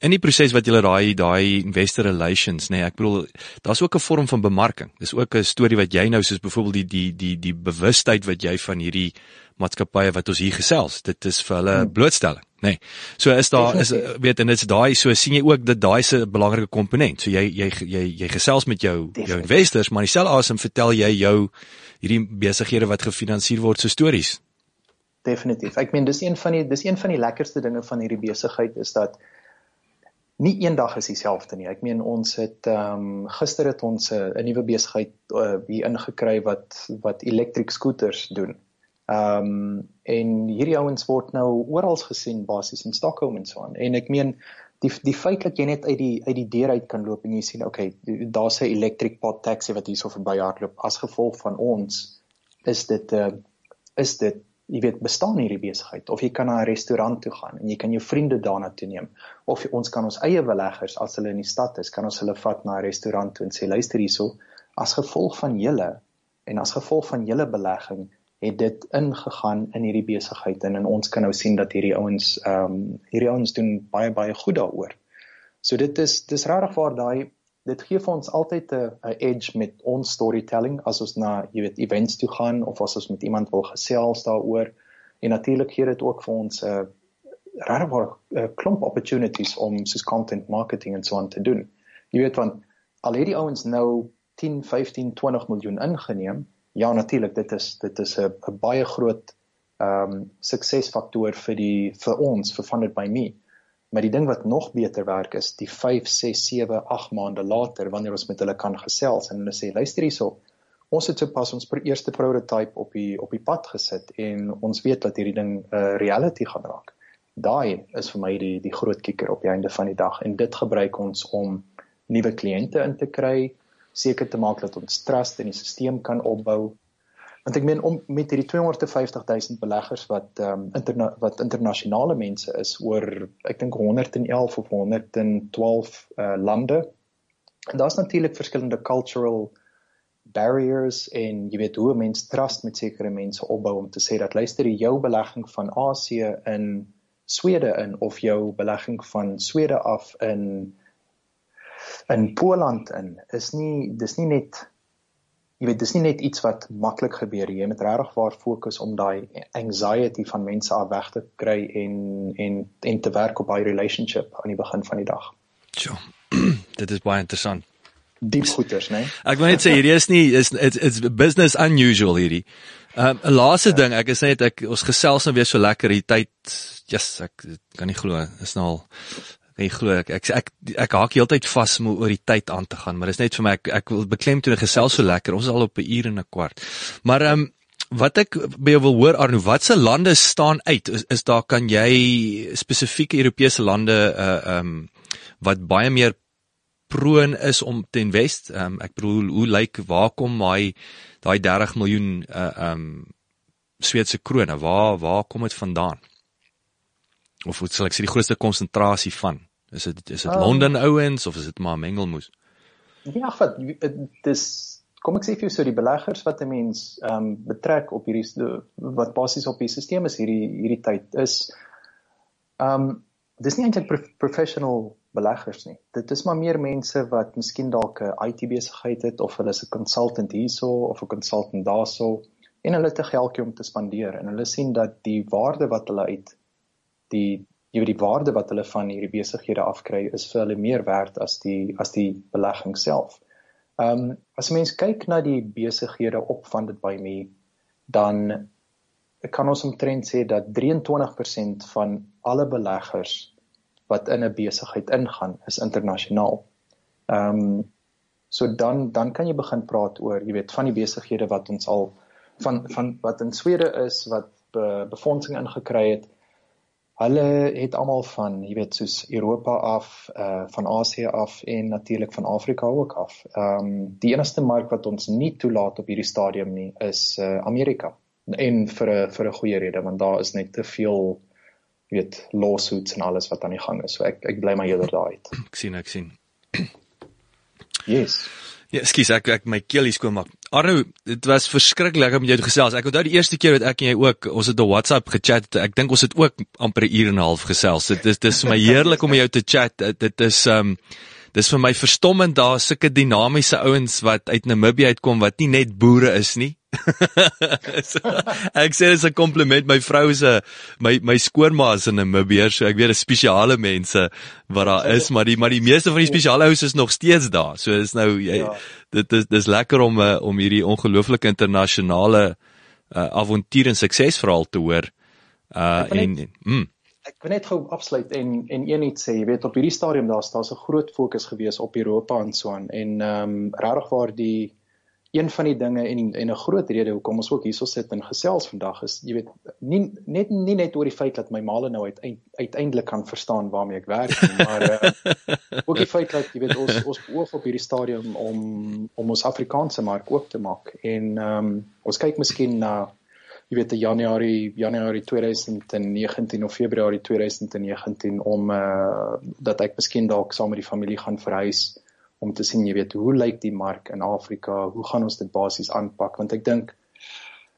in die proses wat jy daai daai investor relations nê nee, ek bedoel daar's ook 'n vorm van bemarking dis ook 'n storie wat jy nou soos byvoorbeeld die die die die bewustheid wat jy van hierdie maatskappye wat ons hier gesels dit is vir hulle hmm. blootstelling nê nee. so is daar is weet en dit's daai so sien jy ook dat daai se belangrike komponent so jy jy jy jy gesels met jou Definitely. jou investors maar dieselfde asem vertel jy jou hierdie besighede wat gefinansier word so stories definitief. Ek meen dis een van die dis een van die lekkerste dinge van hierdie besigheid is dat nie eendag is dieselfde nie. Ek meen ons het ehm um, gister het ons 'n uh, nuwe besigheid uh, hier ingekry wat wat elektriek skooters doen. Ehm um, en hierdie ouens word nou oral gesien basies in Stockholm en so aan. En ek meen die die feit dat jy net uit die uit die deur uit kan loop en jy sien okay, daar's 'n electric pod taxi wat hierso verby hardloop as gevolg van ons is dit uh, is dit jy weet bestaan hierdie besigheid of jy kan na 'n restaurant toe gaan en jy kan jou vriende daarna toe neem of ons kan ons eie beleggers as hulle in die stad is kan ons hulle vat na 'n restaurant toe en sê luister hierso as gevolg van julle en as gevolg van julle belegging het dit ingegaan in hierdie besigheid en, en ons kan nou sien dat hierdie ouens ehm um, hierdie ouens doen baie baie goed daaroor. So dit is dis regtig waar daai dit gee vir ons altyd 'n edge met ons storytelling as ons na jy weet events toe gaan of as ons met iemand wil gesels daaroor en natuurlik gee dit ook vir ons 'n uh, regwaar 'n klomp opportunities om soos content marketing en so aan te doen. Jy weet want al het die ouens nou 10, 15, 20 miljoen ingeneem, ja natuurlik dit is dit is 'n baie groot ehm um, suksesfaktor vir die vir ons vir funded by me. Maar die ding wat nog beter werk is die 5, 6, 7, 8 maande later wanneer ons met hulle kan gesels en hulle sê luister hierso ons het sopas ons eerste prototype op die op die pad gesit en ons weet dat hierdie ding 'n uh, reality gaan raak. Daai is vir my die die groot kikker op die einde van die dag en dit gebruik ons om nuwe kliënte in te kry, seker te maak dat ons trust in die stelsel kan opbou. Want ek meen om met hierdie 250 000 beleggers wat ehm um, interna wat internasionale mense is oor ek dink 111 of 112 uh, lande. En daar's natuurlik verskillende cultural barriers en jy weet hoe mense trust met sekere mense opbou om te sê dat luister jou belegging van Asië in Swede in of jou belegging van Swede af in in Poland in is nie dis nie net jy weet dis nie net iets wat maklik gebeur jy moet regtig waar fokus om daai anxiety van mense af weg te kry en en en te werk op daai relationship aan die begin van die dag. Ja. Dit is baie interessant diep goeters, né? Nee? Ek wil net sê hierdie is nie is it's, it's business unusual hierdie. Um 'n laaste ja. ding, ek is net ek ons gesels nou weer so lekker hier tyd. Yes, ek kan nie glo. Is nou al kan jy glo ek ek ek, ek haak heeltyd vas om oor die tyd aan te gaan, maar dis net vir my ek ek wil beklemtoon gesels so lekker. Ons is al op 'n uur en 'n kwart. Maar um wat ek by jou wil hoor Arno, watse lande staan uit? Is, is daar kan jy spesifieke Europese lande uh um wat baie meer proon is om te invest. Ehm um, ek bedoel hoe lyk waar kom daai daai 30 miljoen uh ehm um, Sweedse krone? Waar waar kom dit vandaan? Of wat sal ek sê die grootste konsentrasie van? Is dit is dit um, Londen ouens of is dit maar mengelmoes? Ja, wat dis kom ek sê vir jou so die beleggers wat 'n mens ehm um, betrek op hierdie wat basies op die stelsel is hierdie hierdie tyd is ehm um, dis nie eintlik professional beleggers nie. Dit is maar meer mense wat miskien dalk 'n IT besigheid het of hulle is 'n consultant hierso of 'n consultant daarso en hulle het 'n geldjie om te spandeer en hulle sien dat die waarde wat hulle uit die jy weet die waarde wat hulle van hierdie besighede afkry is vir hulle meer werd as die as die belegging self. Ehm um, as mens kyk na die besighede op van dit by my dan kan ons omtrent sê dat 23% van alle beleggers wat in 'n besigheid ingaan is internasionaal. Ehm um, so dan dan kan jy begin praat oor, jy weet, van die besighede wat ons al van van wat in Swede is wat be, befondsing ingekry het. Hulle het almal van, jy weet, soos Europa af, uh van Asië af en natuurlik van Afrika ook af. Ehm um, die enigste mark wat ons nie toelaat op hierdie stadium nie is uh Amerika. En vir 'n vir 'n goeie rede want daar is net te veel weet lawsuits en alles wat aan die gang is. So ek ek bly maar eerder daai uit. Ek sien ek sien. Yes. Ja, skus ek ek my keel hier skoon maak. Arno, dit was verskriklik om jou te gesels. Ek onthou die eerste keer wat ek en jy ook, ons het op WhatsApp gechat. Ek dink ons het ook amper 'n uur en 'n half gesels. Dit is dis vir my heerlik om jou te chat. Dit is um dis vir my verstommend daar sulke dinamiese ouens wat uit Namibië uitkom wat nie net boere is nie, so, ek sê dit is 'n kompliment. My vrou is 'n my my skoonma is in Namibië, so ek weet dis spesiale mense wat daar is, maar die maar die meeste van die spesiale ouens is nog steeds daar. So is nou jy ja. dit is dis lekker om uh, om hierdie ongelooflike internasionale uh, avontuur en suksesverhaal te hoor. Uh en mm. Ek wil net gou afsluit en en een iets sê, jy weet op hierdie stadium daar's daar's 'n groot fokus gewees op Europa en so aan. En ehm um, regtig waar die een van die dinge en en 'n groot rede hoekom ons ook hierso sit en gesels vandag is jy weet nie net nie net oor die feit dat my maale nou uiteind, uiteindelik kan verstaan waarmee ek werk nie maar uh, ook die feit dat jy weet ons ons beoog op hierdie stadium om om ons Afrikaanse mark oop te maak. En um, ons kyk miskien na jy weet die Januarie Januarie 2019 of Februarie 2019 om uh, dat ek miskien dalk saam met die familie gaan verhuis om te sien jy weet hoe lyk die mark in Afrika? Hoe gaan ons dit basies aanpak? Want ek dink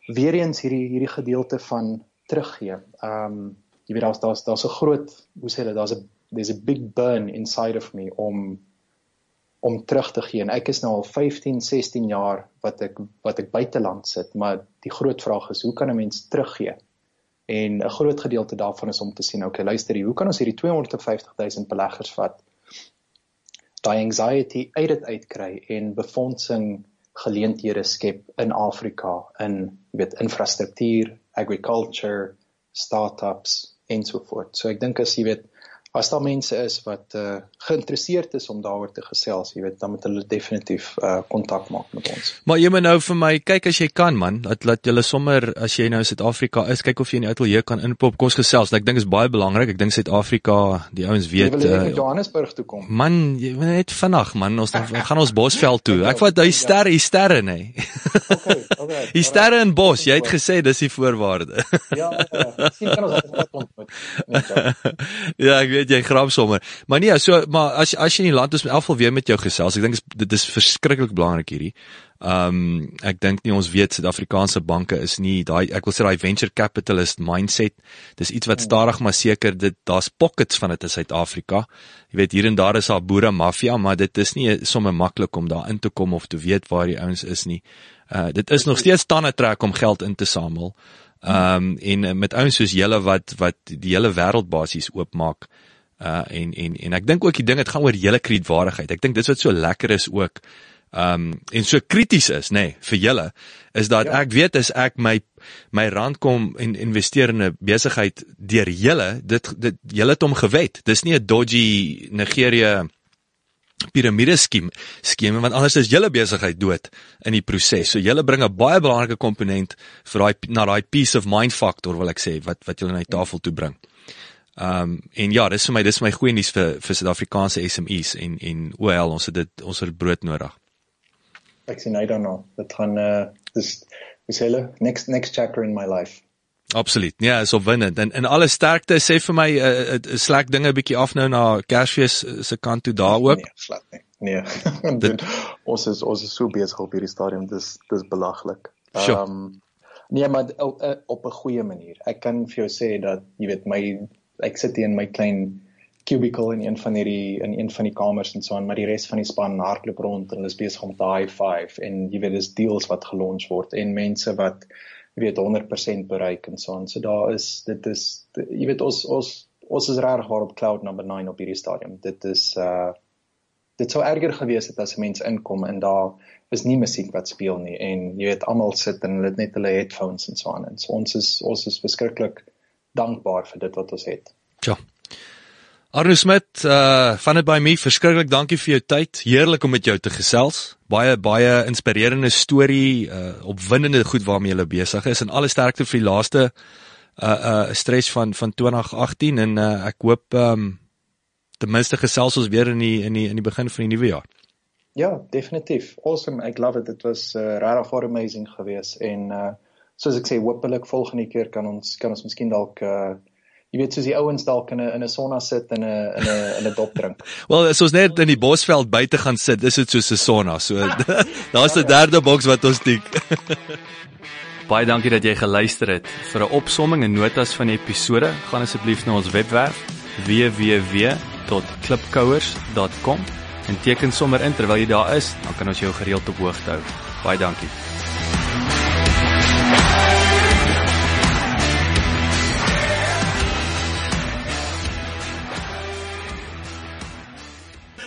weer eens hierdie hierdie gedeelte van teruggee ehm um, jy weet daar's daar's daar's 'n groot hoe sê hulle daar's 'n there's a big burn inside of me om om terug te gee en ek is nou al 15 16 jaar wat ek wat ek buiteland sit maar die groot vraag is hoe kan 'n mens teruggee en 'n groot gedeelte daarvan is om te sien okay luister hier hoe kan ons hierdie 250 000 beleggers vat daai anxiety uit dit uitkry en befondsing geleenthede skep in Afrika in jy weet infrastruktuur, agriculture, startups en so voort. So ek dink as jy weet as daar mense is wat uh geïnteresseerd is om daaroor te gesels, jy weet, dan moet hulle definitief uh kontak maak met ons. Maar jy moet nou vir my kyk as jy kan man, laat laat julle sommer as jy nou in Suid-Afrika is, kyk of jy in die ateljee kan inpop kos gesels. Ek dink is baie belangrik. Ek dink Suid-Afrika, die ouens weet jy wil uh, Johannesburg toe kom. Man, jy moet net vinnig man, ons dan gaan ons Bosveld toe. Ek vat hy sterre, hy sterre nê. Okay, okay. Die sterre in Bos, jy het gesê dis die voorwaarde. Ja, ja. Sien kan ons dit ontmoet. Ja, ek weet weet jy grap sommer. Maar nee, so maar as as jy in die land is elfval weer met jou gesels, ek dink dit is verskriklik belangrik hierdie. Ehm um, ek dink nie ons weet Suid-Afrikaanse banke is nie daai ek wil sê daai venture capitalist mindset. Dis iets wat stadig maar seker dit daar's pockets van dit in Suid-Afrika. Jy weet hier en daar is daar boere mafia, maar dit is nie sommer maklik om daar in te kom of te weet waar die ouens is nie. Uh dit is nog steeds tande trek om geld in te samel. Ehm um, en met ouens soos julle wat wat die hele wêreld basies oopmaak. Uh en en en ek dink ook die ding dit gaan oor hele kredietwaardigheid. Ek dink dis wat so lekker is ook. Um en so krities is, nê, nee, vir julle is dat ja. ek weet as ek my my rand kom en investeer in 'n besigheid deur julle, dit dit julle het hom gewet. Dis nie 'n dodgy Nigerië piramide skema skema want anders is julle besigheid dood in die proses. So julle bring 'n baie belangrike komponent vir daai na daai peace of mind faktor wil ek sê wat wat julle na die tafel toe bring. Ehm um, en ja, dis vir my dis my goeie nuus vir vir Suid-Afrikaanse SMEs en en OL ons het dit ons het brood nodig. Ek sien I don't know. Dit gaan eh uh, dis dis hele next next chapter in my life. Absoluut. Ja, is opwindend. En en alle sterkte sê vir my uh, eh, uh, slek dinge bietjie af nou na Kersfees se kant toe daar ook. Nee, slek nie. Nee. dit, ons is ons is so besig op hierdie stadium. Dis dis belaglik. Ehm um, Nee, maar op, op 'n goeie manier. Ek kan vir jou sê dat jy weet my ek sit hier in my klein cubicle in een van hierdie in een van die kamers en so aan, maar die res van die span hardloop rond en hulle is besig om te high five en jy weet dis deals wat gelons word en mense wat jy weet 100% bereik en so aan. So daar is dit is jy weet ons ons ons is regtig waar op cloud number 9 op hierdie stadium. Dit is uh dit sou erger gewees het as mense inkom en daar is nie musiek wat speel nie en jy weet almal sit en hulle het net hulle headphones en so aan. En so ons is ons is verskriklik dankbaar vir dit wat ons het. Ja. Arno Smit, uh van dit by my verskriklik dankie vir jou tyd. Heerlik om met jou te gesels. Baie baie inspirerende storie, uh opwindende goed waarmee jy besig is en alle sterkte vir die laaste uh uh stres van van 2018 en uh ek hoop um ten minste gesels ons weer in die in die in die begin van die nuwe jaar. Ja, definitief. Awesome. Ek love it. Dit was uh regtig amazing geweest en uh soos ek sê hopelik volgende keer kan ons kan ons miskien dalk uh jy weet soos die ouens dalk in 'n in 'n sonna sit en 'n in 'n in 'n dop drink. Wel, as ons net in die bosveld buite gaan sit, is dit soos 'n sonna. So daar's 'n derde boks wat ons dik. Baie dankie dat jy geluister het. Vir 'n opsomming en notas van die episode, gaan asseblief na ons webwerf www.klipkouers.com en teken sommer in terwyl jy daar is, dan kan ons jou gereeld op hoogte hou. Baie dankie.